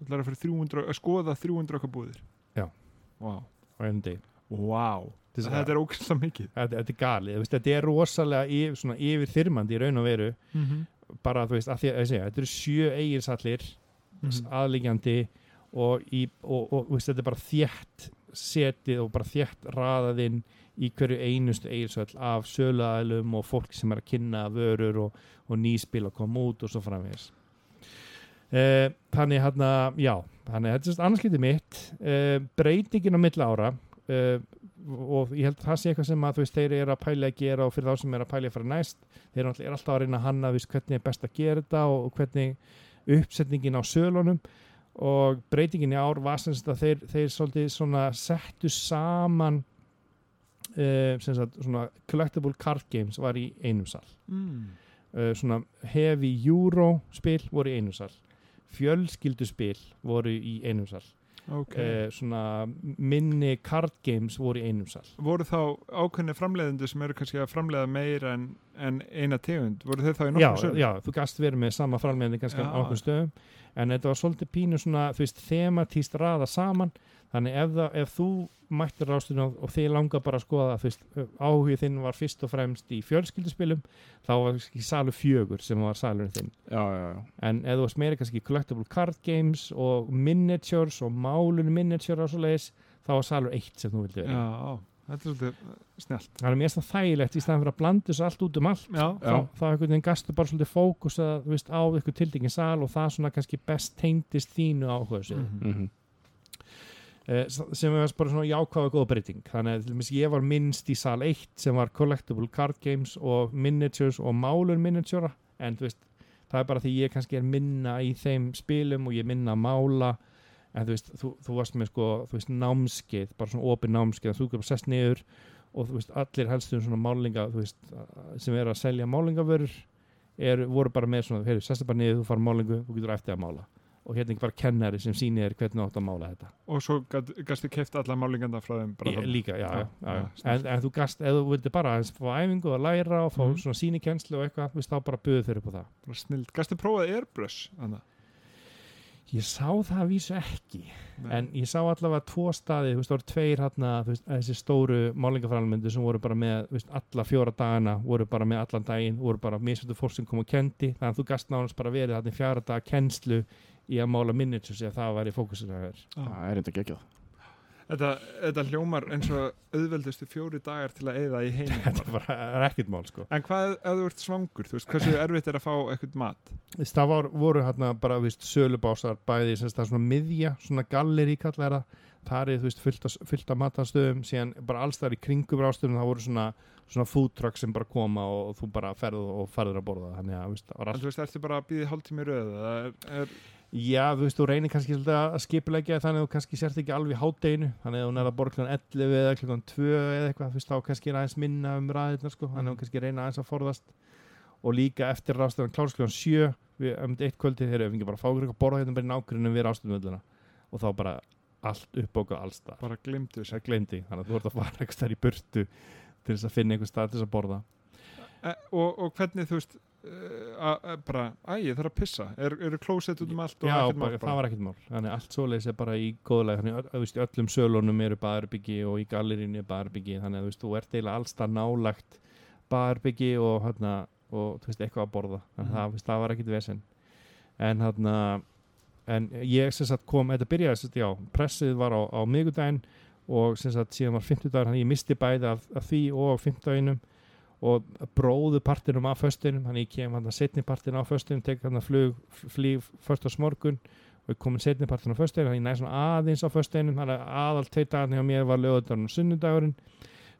Þú ætlar að, fyrir 300, að skoða 300 okkar búðir. Já. Einum degi. Vá. Þess að- Þetta er ógæslega mikið. þetta, þetta er galið, þetta er rosalega yfir, svona yfir þyrmandi í raun og veru Mm -hmm. bara þú veist, að því að ég segja, þetta eru sjö eigirsallir aðliggjandi og, í, og, og, og veist, þetta er bara þétt setið og bara þétt raðaðinn í hverju einustu eigirsöll af söluaðlum og fólk sem er að kynna vörur og, og nýspil að koma út og svo framvegis uh, þannig hérna, já þannig þetta er sérst annarskipti mitt. Uh, breytingin á milli ára uh, og ég held að það sé eitthvað sem að veist, þeir eru að pæla að gera og fyrir þá sem er að pæla að fara næst þeir eru alltaf, að reyna að hanna veist, hvernig er best að gera þetta og, hvernig uppsetningin á sölunum. Og breytingin í ár var sem sagt að þeir, þeir svolítið svona settu saman uh, sem sagt, svona collectible card games var í einum sal. Mm. svona heavy euro spil voru í einum sal fjölskylduspil voru í einum sal. Ok. Uh, svona minni card games voru í einum sal. Voru þá ákveðni framleiðendur sem eru kannski að framleiða meira en, en eina tegund, voru þeir þá í já, nokkuð sögum? já, þú gast verið með sama framleiðandi kannski á okkur stöðum en þetta var svolítið pínu svona þú veist, thematíst raða saman þannig ef, það, ef þú mættir rástunum og, og þið langar bara að skoða veist, áhugið þinn var fyrst og fremst í fjölskylduspilum þá var kannski salu fjögur sem var salurinn þinn já, já, já. en ef þú varst meira kannski collectible card games og miniatures og málun miniature og svo leiðis þá var salur eitt sem þú vildi vera þetta er svolítið snjált það er mér það þægilegt í staðan fyrir að blanda þessu allt út um allt já, Já. þá, þá einhvern veginn gastu bara svolítið fókus að, þú veist, á ykkur tildingin sal og það svona kannski best teindist þínu áhuga Mhm. Mm -hmm. Eh, sem er bara svona jákvæða góða breyting. Þannig að ég var minnst í sal 1 sem var collectible card games og miniatures og málun miniatura en þú veist, það er bara því ég kannski er minna í þeim spilum og ég minna að mála. En þú veist, þú, þú varst með sko, þú veist, námskeið bara svona opið námskeið, þú bara sest niður og þú veist, allir helstu um svona málinga þú veist, sem er að selja málingavörur er, voru bara með svona, heyrðu, sestu bara niður, þú fara málingu, þú getur eftir að mála og hérna ekki bara kennari sem sýnir þér hvernig þú átt að mála þetta. Og svo gastu keift alla málinganda frá þeim bara Ég, líka, já, já, Já, já. En, en þú gast, ef þú vildi bara aðeins fá æfingu að læra og fá Mhm. svona sínikenslu og eitthvað, þú veist, þá bara buðu þeir upp á það. Snild, gastu prófað airbrush þannig Ég sá það að vísu ekki. En ég sá allavega tvo staði þú veist, það voru tveir hérna, þessi stóru málingafrælmyndu sem voru bara með veist, alla fjóra dagana, voru bara með allan daginn voru bara misvöldu fólk sem kom og kendi þannig að þú gast nánast bara verið þarna í fjara daga kennslu í að mála miniatures ef það væri fókusin að vera það er enda geggjað. Þetta, þetta hljómar eins og auðveldustu fjóri dagar til að eyða í heim <laughs> þetta bara er ekkert mál sko. En hvað ef þú ert svangur, þú veist, hversu erfitt er að fá eitthvað mat? Það var, voru hérna bara þú veist, sölubásar bæði sem það er svona miðja, svona galleri kallar það. Það er þú veist fullt fullt af matarstöðum síðan bara alls þar í kringum rástöðum það voru svona, svona food truck sem bara koma og, þú bara ferð og ferður að borða. Þannig að þú veist, það var en allt þú veist, ertu bara að býði hálftími í röð eða er, er, já þú veist, þú reynir kannski að skipulegja þannig að þú kannski sért ekki alveg í hátteginu þannig að þú nærða borð klukkan 11 eða klukkan 2 eða eitthvað, þú veist, þá kannski er aðeins minna um ræðirna sko, þannig að þú kannski reyna aðeins að forðast. Og líka eftir rástöðan klárs klukkan 7 við um eitt kvöldi þegar við ekki bara fá okkur eitthvað að borða hérna bara í nákvæminu við rástöðumölluna og þá bara allt upp okkur allstað bara glimtu glemdi, þannig að þú ert að fara eitthvað stær í burtu til þess að finna einhver stað til þess að borða og, og hvernig þú veist a, bara, æ, ég þarf að pissa. Er, eru klósett út um allt Já, bara, mál það var ekkert mál. Þannig allt svoleiðis er bara í góðlega þannig að veist, öllum sölunum eru baðarbyggi og í gallerínu er baðarbyggi þannig að þú veist, þú ert eiginlega allstað nálagt baðarbyggi og hérna og þú veist, eitthvað að borða. Þannig að Mhm. það, það var ekkert vesen. En hérna en ég sem sagt kom, þetta byrjaði sem sagt, já, pressið var á, á miðgudaginn og sem sagt síðan var 50 dagar þannig að ég misti bæði af, af því og 50 daginum og bróðu partinum af föstunum þannig ég kem hann að setni partin á föstunum tek hann að flug, flýg föstas morgun og ég komin setni partin á föstunum þannig ég næ svona aðeins á föstunum þannig að aðal tveit dagarni á mér var lögadagurinn og sunnudagurinn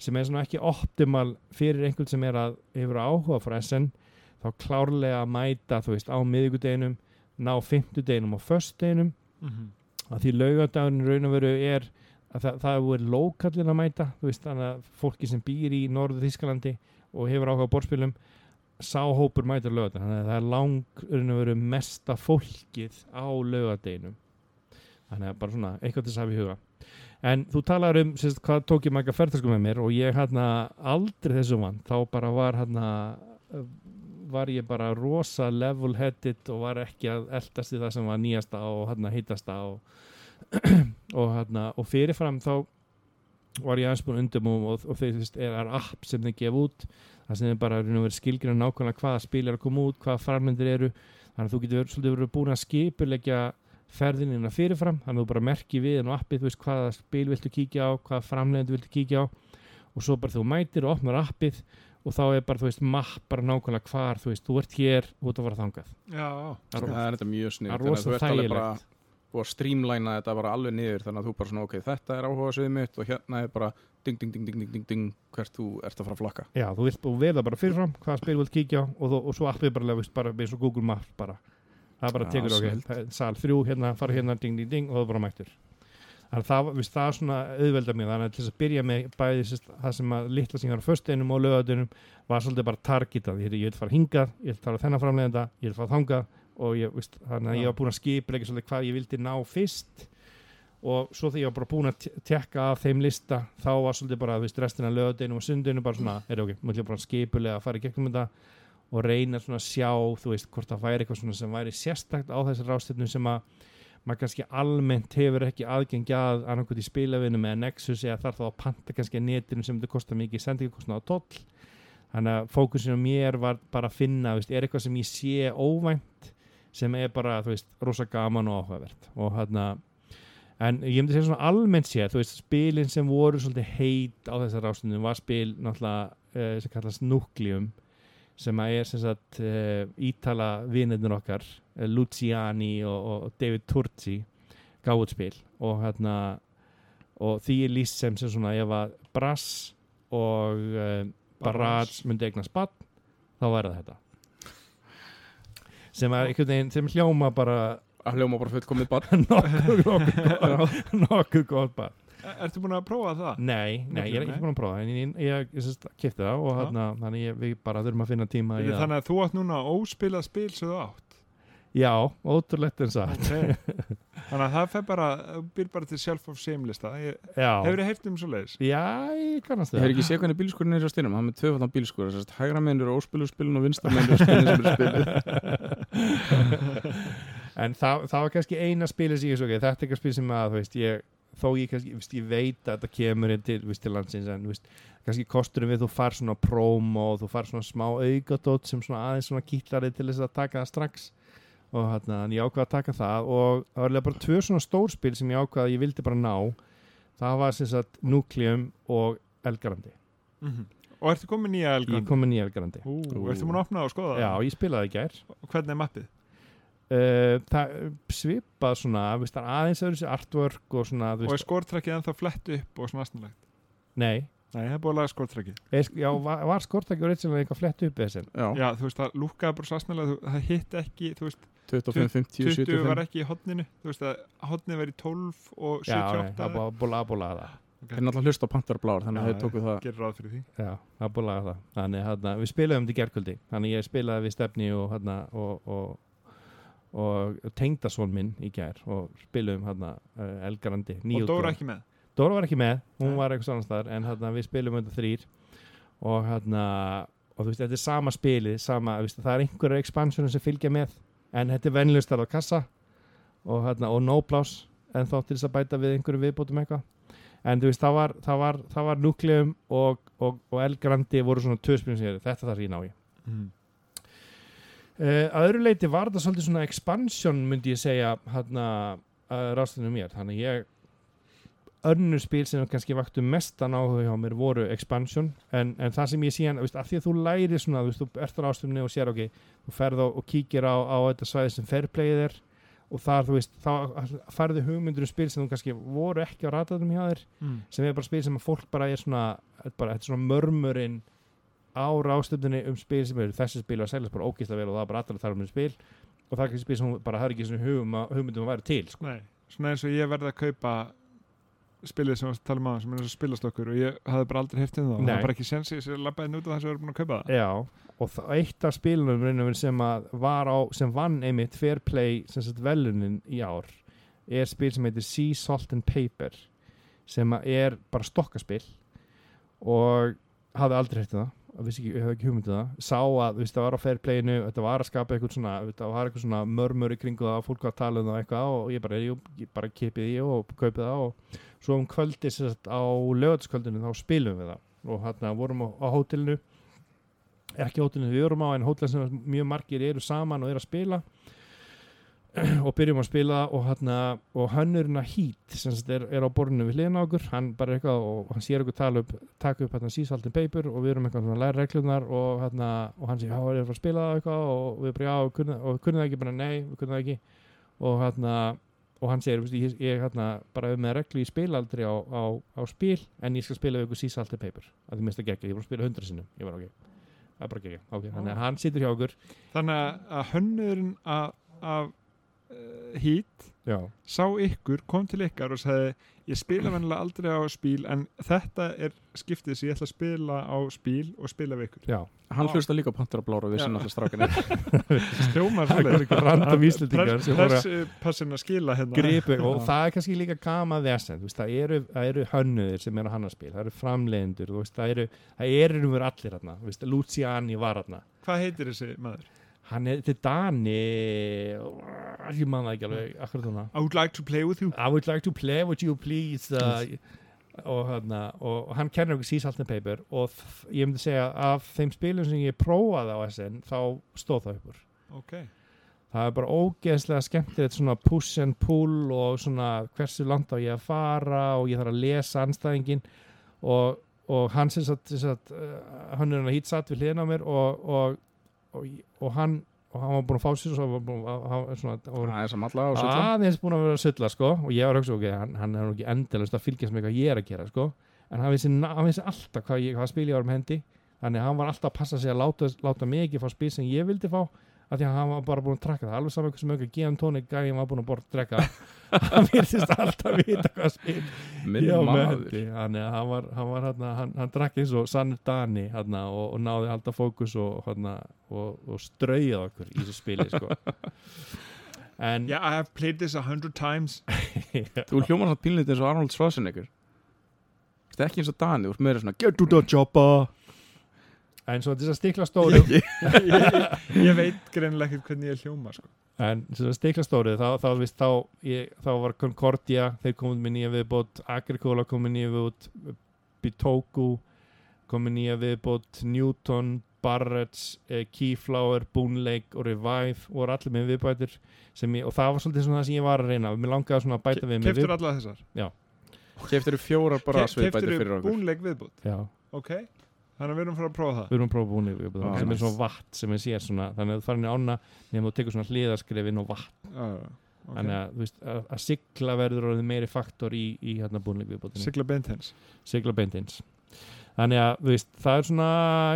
sem er svona ekki optimal fyrir einhvern sem er að hefur áhuga frá SN þá klárlega að mæta þú veist á miðvikudeginum ná fimmtudeginum og föstudeginum mm -hmm. að því laugadagurinn raun og veru er að það, það er verið lókallin að mæta þú veist þannig að fólki sem býr í norðu Þískalandi og hefur áhuga á borðspilum sá hópur mætir laugadaginn þannig að það er lang raun og veru mesta fólkið á laugadeginum þannig að bara svona eitthvað til þess að í huga. En þú talar um sérst, hvað tók ég mæka ferðarsku með mér og ég hérna aldrei þessu vann. Þá bara var hérna var ég bara rosa level headed og var ekki að eldast í það sem var nýjasta og hérna heitasta og, <clears throat> og hérna og fyrirfram þá var ég aðeins búin undum og, og þeir veist, er, er app sem þeir gefa út það sem þeir bara verið skilgjörn nákvæmlega hvaða spil er að koma út, hvaða framlendir eru. Þannig að þú getur svolítið verið búin að skipulegja ferðinina fyrirfram. Þannig að þú bara merki við en á appið þú veist hvaða spil viltu kíkja á, hvaða framlendir viltu kíkja á. Og svo bara þú mætir og opnar appið og þá er bara, þú veist, mapp bara nákvæmlega hvar, þú veist, þú ert hér og þú ert að fara þangað. Já, Það er er þetta mjög snið það er rosa þægilegt og streamlæna þetta bara alveg niður þannig að þú bara svona ok, þetta er áhuga sviðið mitt og hérna er bara ding ding ding ding ding ding ding hvert þú ert að fara að flakka. Já, þú vilt verða bara fyrirfram hvaða spil þú vilt kíkja og, þú, og svo appið bara, veist, bara eins og Google Maps bara. Það bara tekur okay, sal þrjú hérna, fara hérna, ding ding ding og það er bara mættur Þannig að það, viðst, það er svona auðvelda mér þannig að til þess að byrja með bæði sérst, það sem að litla var á fösteinum og lögadunum var svolítið bara targetað. Ég, ég vil fara hingað, ég vil fara þennan framlegenda ég vil fara þangað og ég, viðst, þannig að Já. ég var búin að skipa ekki svolítið hvað ég vildi ná fyrst. Og svo þegar ég var bara búin að te- tekka af þeim lista þá var svolítið bara viðst, restina lögadunum og sundunum bara svona, er ok, múið bara skipulega að fara í gegnum þetta og reyna svona að sjá þú veist, hvort það væri eitthvað svona sem væri sérstakt á þessar rástefnum sem að maður kannski almennt hefur ekki aðgengi að annarkvæmt í spilavinum eða Nexus eða þarf þá að panta kannski að netinu sem þetta kostar mikið sendingakostnað á toll. Þannig að fókusin á mér var bara að finna, veist, er eitthvað sem ég sé óvænt sem er bara, þú veist, rosa gaman og áhugavert. Og hérna en ég myndi segja svona almennt séð, þú veist, spilin sem voru svolítið heit á þessar rástundum var spil náttúrulega uh, sem kallast Nucleum sem að er sem sagt uh, ítala vinirnir okkar uh, Luciani og, og David Turci gáðut spil. Og hérna og því er líst sem sem svona ef að Brass og Barrage myndi eignast bann þá væri þetta sem er einhvern veginn sem hljóma bara að hljóma bara fullkomið barn. Nokkuð <laughs> nokkuð gott- <laughs> nokkuð gott bann E- Ertu búin að prófa það? Nei, nei, ég er ekki búin að prófa en ég, ég, ég, ég kipti það og hérna, þannig ég, við bara þurfum að finna tíma í það Þannig að þú átt núna óspilað spil sem þú átt? Já, ótrúlegt en satt okay. <laughs> Þannig að það fer bara bara til self of shame lista Ég- Já, Hefur þið heyrt um svo leiðis? já, ég kannast Ég það. hef ekki séð hvernig bílskurinn er á styrnum hann er með tvöfaldan bílskur að hægra meginn eru óspilu spilin og vinstra meginn eru spilin sem eru spiluð <laughs> En það, það var kannski eina spili sem ég svo ekki, þetta er eitthvað spil sem að, veist, ég þó ég kannski, veist, ég veit að þetta kemur inn til, til landsins en veist, kannski kosturum við þú far svona promo og þú far svona smá augadótt sem svona aðeins svona kýtlarið til þess að taka það strax og hérna, en ég ákvað að taka það og það var bara tvö svona stórspil sem ég ákvað að ég vildi bara ná. Það var sem sagt Nucleum og Elgarandi, Og ertu komin nýja ég Elgrandi? kom með nýja Elgarandi. Ú, ertu búin að opna það og skoða Já, ég spilaði í gær. Það? Hvernig er mappið? uh, það svipað svona veist, það er aðeins öðru sér artwork og svona þú Og er veist, skortrækið ennþá flett upp og svona aðstæðanlegt? nei, Nei, það er búin að laga skortrækið er, já, var, var skortæki og reyndsilega eitthvað flett upp þessin Já, Já, þú veist, það lúkkaði bara svo aðstæðanlega Það hitt ekki, þú veist, 25, 50, 20 var 75 ekki í hotninu Þú veist að hotnið var í 12 og já, nei, 78 það var búið að búið að það Þeir er náttúrulega hlust á Panther Blár þannig að þeir tóku það Gerir ráð fyrir því já, það er þannig hérna, við spilaðum þetta í gerkvöldi þannig ég spilaði við stefni og hérna og, og, og tengdasón minn í gær og spilaðum hérna uh, Elgarandi Og Dóra ekki með Dóra var ekki með, hún var eitthvað annars þar en hérna, við spilum undir þrýr og hérna og þú veist, þetta er sama spilið, sama, veist, það er einhverja expansionum sem fylgja með en þetta er venlust að kassa og, hérna, og no plás en þá til þess að bæta við einhverju viðbótum eitthvað. En þú veist, það var, það var, það var Nucleum og, og, og El Grandi voru svona tvö spilum sem ég þetta þarf ég ná í. Mm. uh, að öðru leiti var þetta svolítið svona expansion myndi ég segja hérna uh, rástinu mér, þannig ég önnur spil sem kannski vaktu mestan áhuga hjá mér voru expansion en, en það sem ég síðan, veist, af því að þú læri svona, veist, þú ert á ástöfni og sér ok, þú ferð á og kíkir á, á þetta svæði sem fairplayið er og þar, þú veist, þá færðu hugmyndur um spil sem þú kannski voru ekki á ratatum hjá þér Mm. sem er bara spil sem að fólk bara er svona bara, þetta er svona mörmurinn á rástöfninni um spil sem eru þessi spil að seljast bara ógist vel og það er bara að tala um spil og það er kannski spil sem bara það er ekki svona hugmyndum að væri til sko. Nei, svona eins og ég verði að kaupa spilið sem við talum á sem er eins og spilastokkur og ég hafði bara aldrei heyrt um það. Og það Nei. var bara ekki séns ég sér labbaði nút af þess að vera búin að kaupa það. Já, og það, eitt af spilunum og sem var á, sem vann einmitt Fair Play sem velunin í ár er spil sem heitir Sea Salt and Paper sem er bara stokkaspil. Og hafði aldrei hætti það og vissi ekki, ég hafði ekki hugmyndið það. Sá að, það var á Fair Playinu þetta var að skapa eitthvað svona, það var eitthvað svona mörmur í kringu það, fólk var að tala um það eitthvað og ég bara, ég, ég bara kipið í og kaupið það og svo um kvöldi sagt á lögatskvöldinu þá spilum við það. Og hérna vorum á, á hótelinu. Ekki hótelinu við vorum á en hótelinu sem mjög margir eru saman og eru að spila. <clears throat> Og byrjum að spila og, hérna, og hönnurinn að hít sem er, er á borðinu við hliðina á okkur. Hann bara eitthvað og hann sér okkur tala upp taka upp hérna sísaltin paper og við erum eitthvað svona læra reglunar og, hérna, og hann sér, já, er það að spila það eitthvað? Og við bara, já, og kunnum það ekki. Bara, nei, við kunnum það ekki. Og hérna og hann segir, ég, ég hérna, bara er með reglu í spilaldri á, á, á spil en ég skal spila við ykkur sísaltin paper. Að því mista geggja, ég var að spila hundra sinnum. Ég var ok, það er bara geggja, ok, þannig að hann situr hjá okkur. Þannig að- að hönnurinn að, að uh, Heat já, sá ykkur, kom til ykkar og sagði ég spila vennilega aldrei á spíl en þetta er skiptið sem ég ætla að spila á spíl og spila við ykkur. Já. Hann hlusta líka á Panther að blára við sinna alltaf strákinni er ekki random Íslendingar sem voru að passin að skila hérna. gripu og Já. það er kannski líka gama þess það, eru, eru hönnuðir sem eru að hanna spil það eru framleiðendur, þú veist, það eru það eru allir hérna, Luciani var hérna, Hvað heitir þessi maður? Hann er til Dani ég man það ekki alveg akkurat svona I would like to play with you. I would like to play with you please uh, og, hana, og, og hann kennir okkur Sea Salt and Paper og ég myndi segja af þeim spilum sem ég prófaði á SN þá stóð það uppur Ok, það er bara ógeðslega skemmtilegt svona push and pull og svona hversu langt á ég að fara og ég þarf að lesa anstæðingin og, og hann sem sagt, sem sagt uh, hann er hann að hýt satt við hliðina á mér og, og, og, hann og hann var búin að fá sér og, aðeins búin að vera að sulla sko. Og ég var að hugsa ok, hann, hann er nú ekki endalist að fylgjast með hvað ég er að gera sko. En hann vissi, hann vissi alltaf hvað, ég, hvað spil ég var um hendi. Þannig að hann var alltaf að passa sig að láta, láta mig ekki fá spil sem ég vildi fá af því að hann var bara búin að trakka það. Alveg saman hversu mjög G.M. Tónik gæði var búin að borða að drekka. <laughs> Hann virtist alltaf vita hvað spil Minn ég var með maður. Hendi þannig að hann var, hann, var, hann, hann, hann drakk eins og sannur Dani hann, og, og náði alltaf fókus og, hann, og, og strauðið okkur í þessu spili sko. <laughs> en yeah, I have played this a hundred times. <laughs> Þú hljómar svona pínlítið eins og Arnold Schwarzenegger. Þetta er ekki eins og Dani, þú ert meira svona Get to the chopper en svo þess að stikla stóri ég, ég veit greinilega ekkert hvernig ég hljóma sko. En sem sagt stiklastórið, þá, þá, þá, þá, ég, þá var Concordia, þeir komið með nýja viðbót, Agricola komið nýja viðbót, Bitoku komið nýja viðbót, Newton, Barretts, eh, Keyflower, Boone Lake og Revive voru allir með viðbætur sem ég, og það var svolítið svona það sem ég var að reyna, mér langaði svona að bæta við með Keftur alla þessar? Keftir þú fjórar bara sviðbætir Keftur fyrir okkur? Búnleik viðbútt Já, Ok, þannig að við erum frá að prófa það. Við erum að prófa viðbót, Ah, sem er svona vatn sem ég sér svona, þannig að þú farin í ána nefnum þú tekur svona hliðaskrefin og vatn. Já, já, ok. þannig að, veist, að, að sigla verður orðið meiri faktor í, í hérna viðbótinni Sigla Bentens sigla beintins. Þannig að veist, það er svona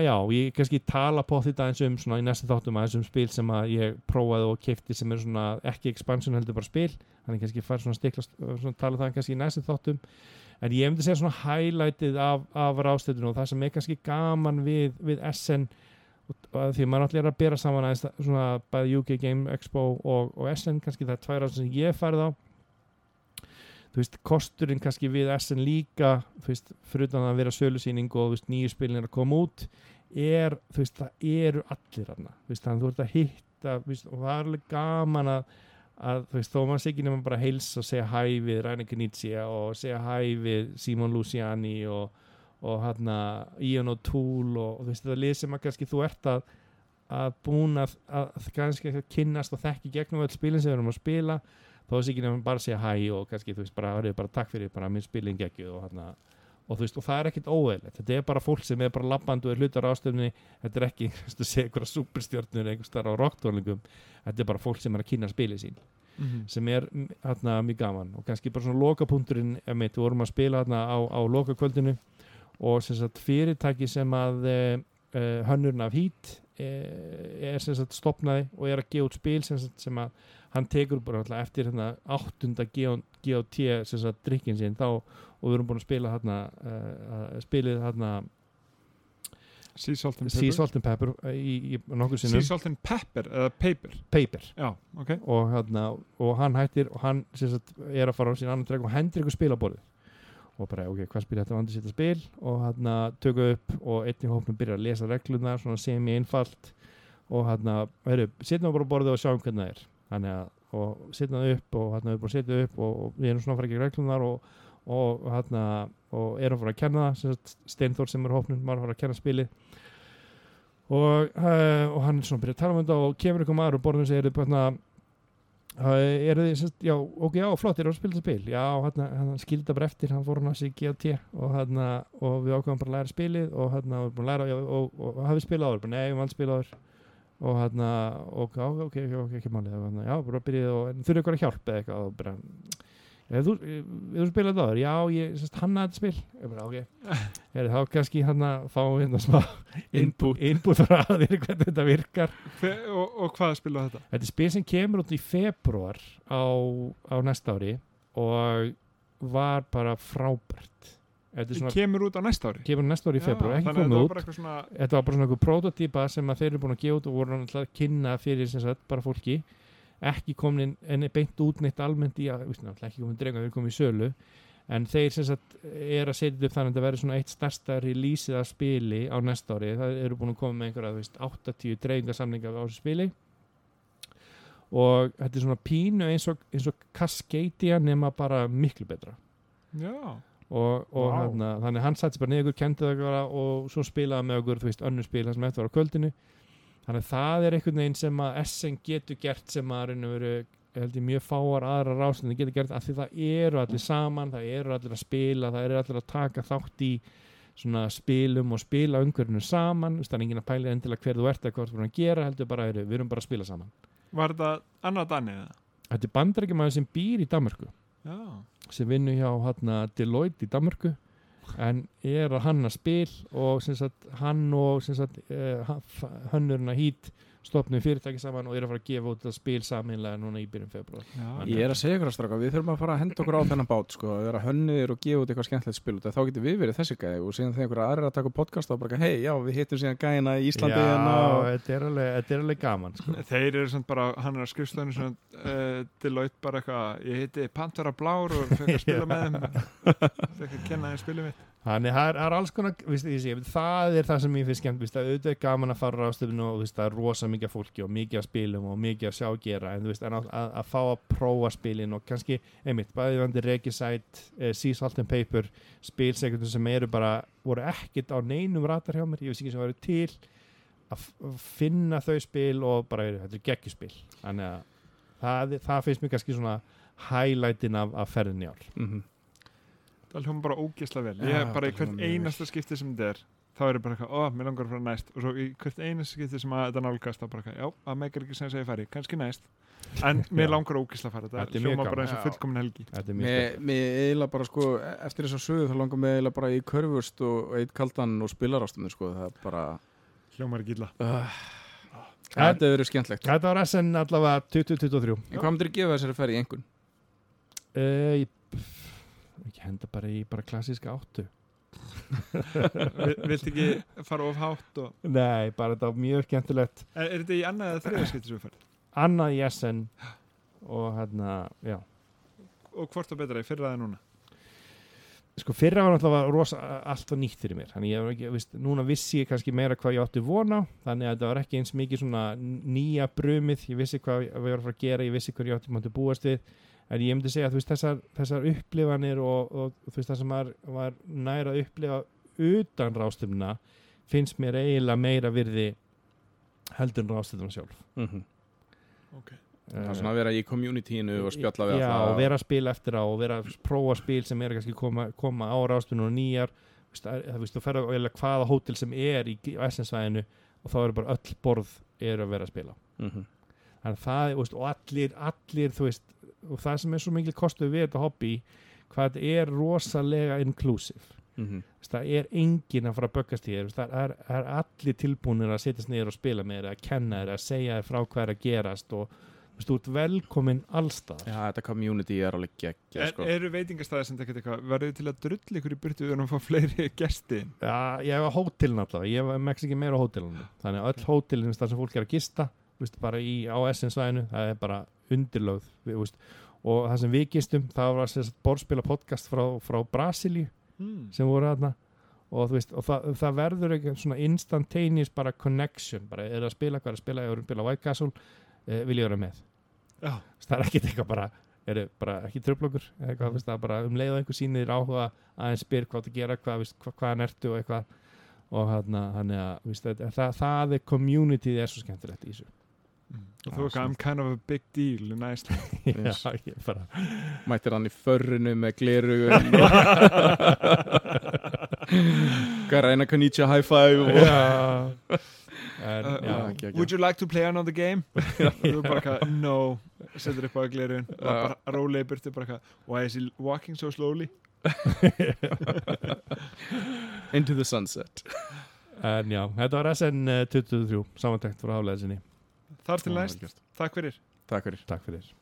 já, ég kannski tala på þetta eins um svona í næsta þáttum aðeins um spil sem að ég prófaði og kefti sem er svona ekki expansion heldur bara spil. Þannig kannski fær svona stiklast svona tala það kannski í næsta þáttum en ég myndi segja svona highlightið af, af ráðstöðunum og það sem er kannski gaman við, við SN því maður allir er að bera saman aðeins svona bæði UK Game Expo og, og SN kannski það er tvær ráðstöður sem ég færð á. Þú veist, kosturinn kannski við SN líka, þú veist, fyrir utan að vera sölusýning og þú veist, nýju spilin er að koma út er, þú veist, það eru allir þarna, þú veist, þannig að þú ert að hitta veist, og það er alveg gaman að, að þú veist, þó maður sé ekki nema bara heils og segja hæ við Rænike Nietzsche og segja hæ við Simon Luciani og, og hérna Ian O'Toole og, og þú veist, það sem að kannski þú ert að að búin að, að kannski að kynnast og þekki gegnum öll spilin sem við erum að spila þó þess ekki nefnum bara segja hæ og kannski þú veist bara, bara takk fyrir bara minn spilin geggjuð og hérna og þú veist og það er ekkit óeðlegt þetta er bara fólk sem er bara og er hlutar ástöfni þetta er ekki <laughs> þú segja einhverja superstjörnur einhvers þar á rocktónlingum. Þetta er bara fólk sem er að kynna spilið sín Mhm. sem er mm, hérna mjög gaman. Og kannski bara svona lokapunkturinn við vorum að spila hérna á, á lokakvöldinu og sem sagt fyrirtæki sem að e, e, hönnurinn af hít e, er sem sagt stopnaði og er að gefa út spil sem, sagt, sem að hann tekur bara eftir hérna áttunda GOT sem sagt drikkin sinn. Þá og við erum búin að spila hérna uh, spilið hérna Sea Salt and Sea Pepper. Salt and Pepper uh, í, í nokkur sinnum. Sea Salt and Pepper eða Paper. Paper. Já, ok. Og, hérna, og hann hættir og hann sagt, er að fara á sín annan dreg og hendur ykkur spil á borðið. Og bara ok, hvað spil þetta vandir sitt að spil? Og hann tökum upp og einn í hópnum byrjar að lesa reglunar svona sem í einfalt og hann setjum við bara borðið og sjáum hvernig það er. Þannig að og setjum það upp og hann er bara setjum upp og, og við erum svona að fara ekki reglunar og, og hann og erum að fara að kenna það sem er á hópnum var að fara að kenna spilið og, uh, og hann er svona að byrja að tala um þetta og kemur ykkur maður og borðum segir hérna uh, eru þið, sérst, já, ok, já, flott eru að spila þetta spil, já, hann, hann skilda bara eftir hann fór hann að sig GT og, hérna, og við ákvæðum bara að læra spilið og hann var búin að læra, og, og, hafið spilað áður, bara nei, við vann spilað áður og hann, og ok, ok, ok, ok, ekki málið og hann, já, bara byrjuð og en þurfið ykkur að hjálpa eða eitthvað og bara, já, Ef þú, ef þú spilaði það, já, ég sérst hannaði þetta spil. Ég bara, ok, <laughs> er þá kannski hann að fá hérna smá <laughs> Input. input frá <laughs> þér hvernig þetta virkar. Hve, og, og hvað spilaðu þetta? Þetta er spil sem kemur út í februar á, á næsta ári og var bara frábært. Þetta svona, Kemur út á næsta ári? Kemur næsta ári í februar, ekki komið út. eitthvað svona Þetta var bara svona einhver prototýpa sem þeir eru búin að gefa út og voru náttúrulega að kynna fyrir sem sagt bara fólki ekki komin en beint út neitt almennt í að, náttúrulega ekki komin drenga, þeir komin í sölu en þeir sem sagt er að setja upp þannig að þetta verður svona eitt stærsta releaseið af spili á næsta ári, það eru búin að koma með einhverja, þú veist, 80 dreifingarsamninga á þessu spili. Og þetta er svona pínu eins og, eins og Cascadia nema bara miklu betra. Já, og, og Vá. hérna, þannig hann sætti bara niður, kendi það bara og svo spilaði með okkur, þú veist, önnur spil það sem eftir var á kvöldinu þannig að það er einhvern veginn sem að SN getur gert sem að raun og veru held ég mjög fáar aðra rásinni getur gert af því það eru allir saman, það eru allir að spila það eru allir að taka þátt í svona spilum og spila umhverfinu saman, það er enginn að pæla endilega hver þú ert eða hvað þú búin að gera, heldur bara eru, við erum bara að spila saman. var þetta annað danni eða? Þetta er bandarækjumæður sem býr í Danmörku Já, sem vinnur hjá hérna, Deloitte í Danmörku en er að hanna spil og sagt, hann og sagt, hönnurinn að hít stopnum fyrirtæki saman og er að fara að gefa út það spil saminlega núna í byrjun februar já. Ég er að segja ykkur að straka, við þurfum að fara að henda okkur á þennan bát sko, að vera hönnir og gefa út eitthvað skemmtilegt spil út af þá getur við verið þessi gæði og síðan þegar einhverja aðrir að taka podcast og bara, hei, já, við hittum síðan gæðina í Íslandi Já, hérna og- þetta er alveg, þetta er alveg gaman sko. <laughs> Þeir eru svona bara, hann er að skrifstöðinu svona uh, Deloitte bara eitthvað ég heiti Pantera Blár og fekk að spila með þeim <laughs> fekk að kenna þeim spilið mitt Þannig það er, alls konar víst, ég það er það sem ég finnst skemmt að auðvitað er gaman að fara á ráðstöfnu og víst, það er rosa mikið fólki og mikið af spilum og mikið að sjá að gera en, en að, að, að fá að prófa spilin og kannski, einmitt, bæði vandi Regicide, eh, Sea Salt and Paper spilsekundur sem eru bara voru ekkit á neinum ratar hjá mér ég veist ekki sem væri til að að finna þau spil og bara þetta er geggjuspil þannig að það, það finnst mér kannski svona highlightin af, af ferðin í ár Mhm. Það hljóma bara ógisla vel. Ég er bara í hvert einasta skipti sem þetta er þá er ég bara eitthvað, ó, mér langar að fara næst. Og svo í hvert einasta skipti sem að þetta nálgast þá bara eitthvað, já, það meikar ekki sem að segja fari kannski næst, en <laughs> mér langar ógisla að fara Þetta. Er hljóma bara eins og fullkomin helgi. Þetta er mjög Mér mér eiginlega bara sko, eftir þess að sögu þá langar mig eiginlega bara í körfurst og eitt kaldan og spilarástunum sko, það er bara hljómar ekki illa. En- Þetta verið skemmtlegt Þetta var SN allavega 2023 En hvað myndir gefa þessari ferð í einhvern? Ég, ekki henda bara í bara klassíska áttu. <laughs> Vi- viltu ekki fara of hátt og... Nei, bara þetta var mjög skemmtilegt. Er, er þetta í annað eða þriða skipti sem við ferð? Annað í SN og hérna, já. Og hvort það betra í fyrra eða núna? Sko fyrra var náttúrulega rosa, allt var nýtt fyrir mér. Þannig ég var ekki, veist, núna vissi ég kannski meira hvað ég átti von á. Þannig að þetta var ekki eins mikið svona nýja brumið, ég vissi hvað við varum að fara að gera ég vissi hvað ég átti mátti búast við en ég myndi segja að þessar, þessar upplifanir og, og veist það sem var, var næra að upplifa utan rástumna finnst mér eiginlega meira virði heldur en rástumna sjálf Mm -hmm. okay. Það er svona að vera í communityinu og spjalla við Já, alla og vera að spila eftir á og vera að prófa spil sem er kannski koma, koma á rástunum og nýjar það- veist, þú ferð á eiginlega hvaða hótel sem er í SN-svæðinu og þá eru bara öll borð eru að vera að spila Mhm. þannig að það, veist, og allir, allir þú veist, og það sem er svo mikil kostu við þetta hobby, hvað þetta er rosalega inclusive Mhm. Þú veist, það er enginn að fara að böggast í þér það er, það er allir tilbúinir að setjast niður og spila með þér, að kenna þér að segja þér frá hvað er að gerast og þú veist, þú ert velkomin allstað Já, þetta community er alveg geggja er, sko. eru veitingastæði sem þetta eitthvað verður þið til að drull ykkur í burtu við erum að fá fleiri <laughs> gesti inn? Já, ég hef hótelin allavega, ég hef meks ekki meira á hótelinu þannig að öll hótelin sem fólk er að gista veist, bara í á SN-svæðinu það er bara undirlögð við, og það sem við gistum, það var borðspila podcast frá, frá Brasilíu Hmm. sem voru þarna. Og, veist, og það, það verður ekki svona instantaneous bara connection bara er að spila, hvað er að spila, ég voru að spila White Castle eh, vil ég vera með. Já, það er ekkit eitthvað bara eru bara ekki það er bara um leið og einhver sýnir áhuga aðeins spyr hvað þú gera, hvað, veist, hvað, hvaðan ertu og eitthvað. Og hérna, þannig að veist, það, það, það er community er svo skemmtilegt í þessu þú I'm kind of a big deal in Iceland. <laughs> Yes. Já, ég bara Mættir hann í förrinu með glerugun <laughs> <laughs> Garæna Kanicha high five og... já, en, Uh, já. Would you like to play another game? og þú bara eitthvað, no. Setur upp á Já. bara rólega í burtu bara eitthvað why is he walking so slowly? Into the sunset. En já, þetta var SN eh, 23 samantækt frá hafleðinni þar til næst, takk fyrir. Takk fyrir. Takk fyrir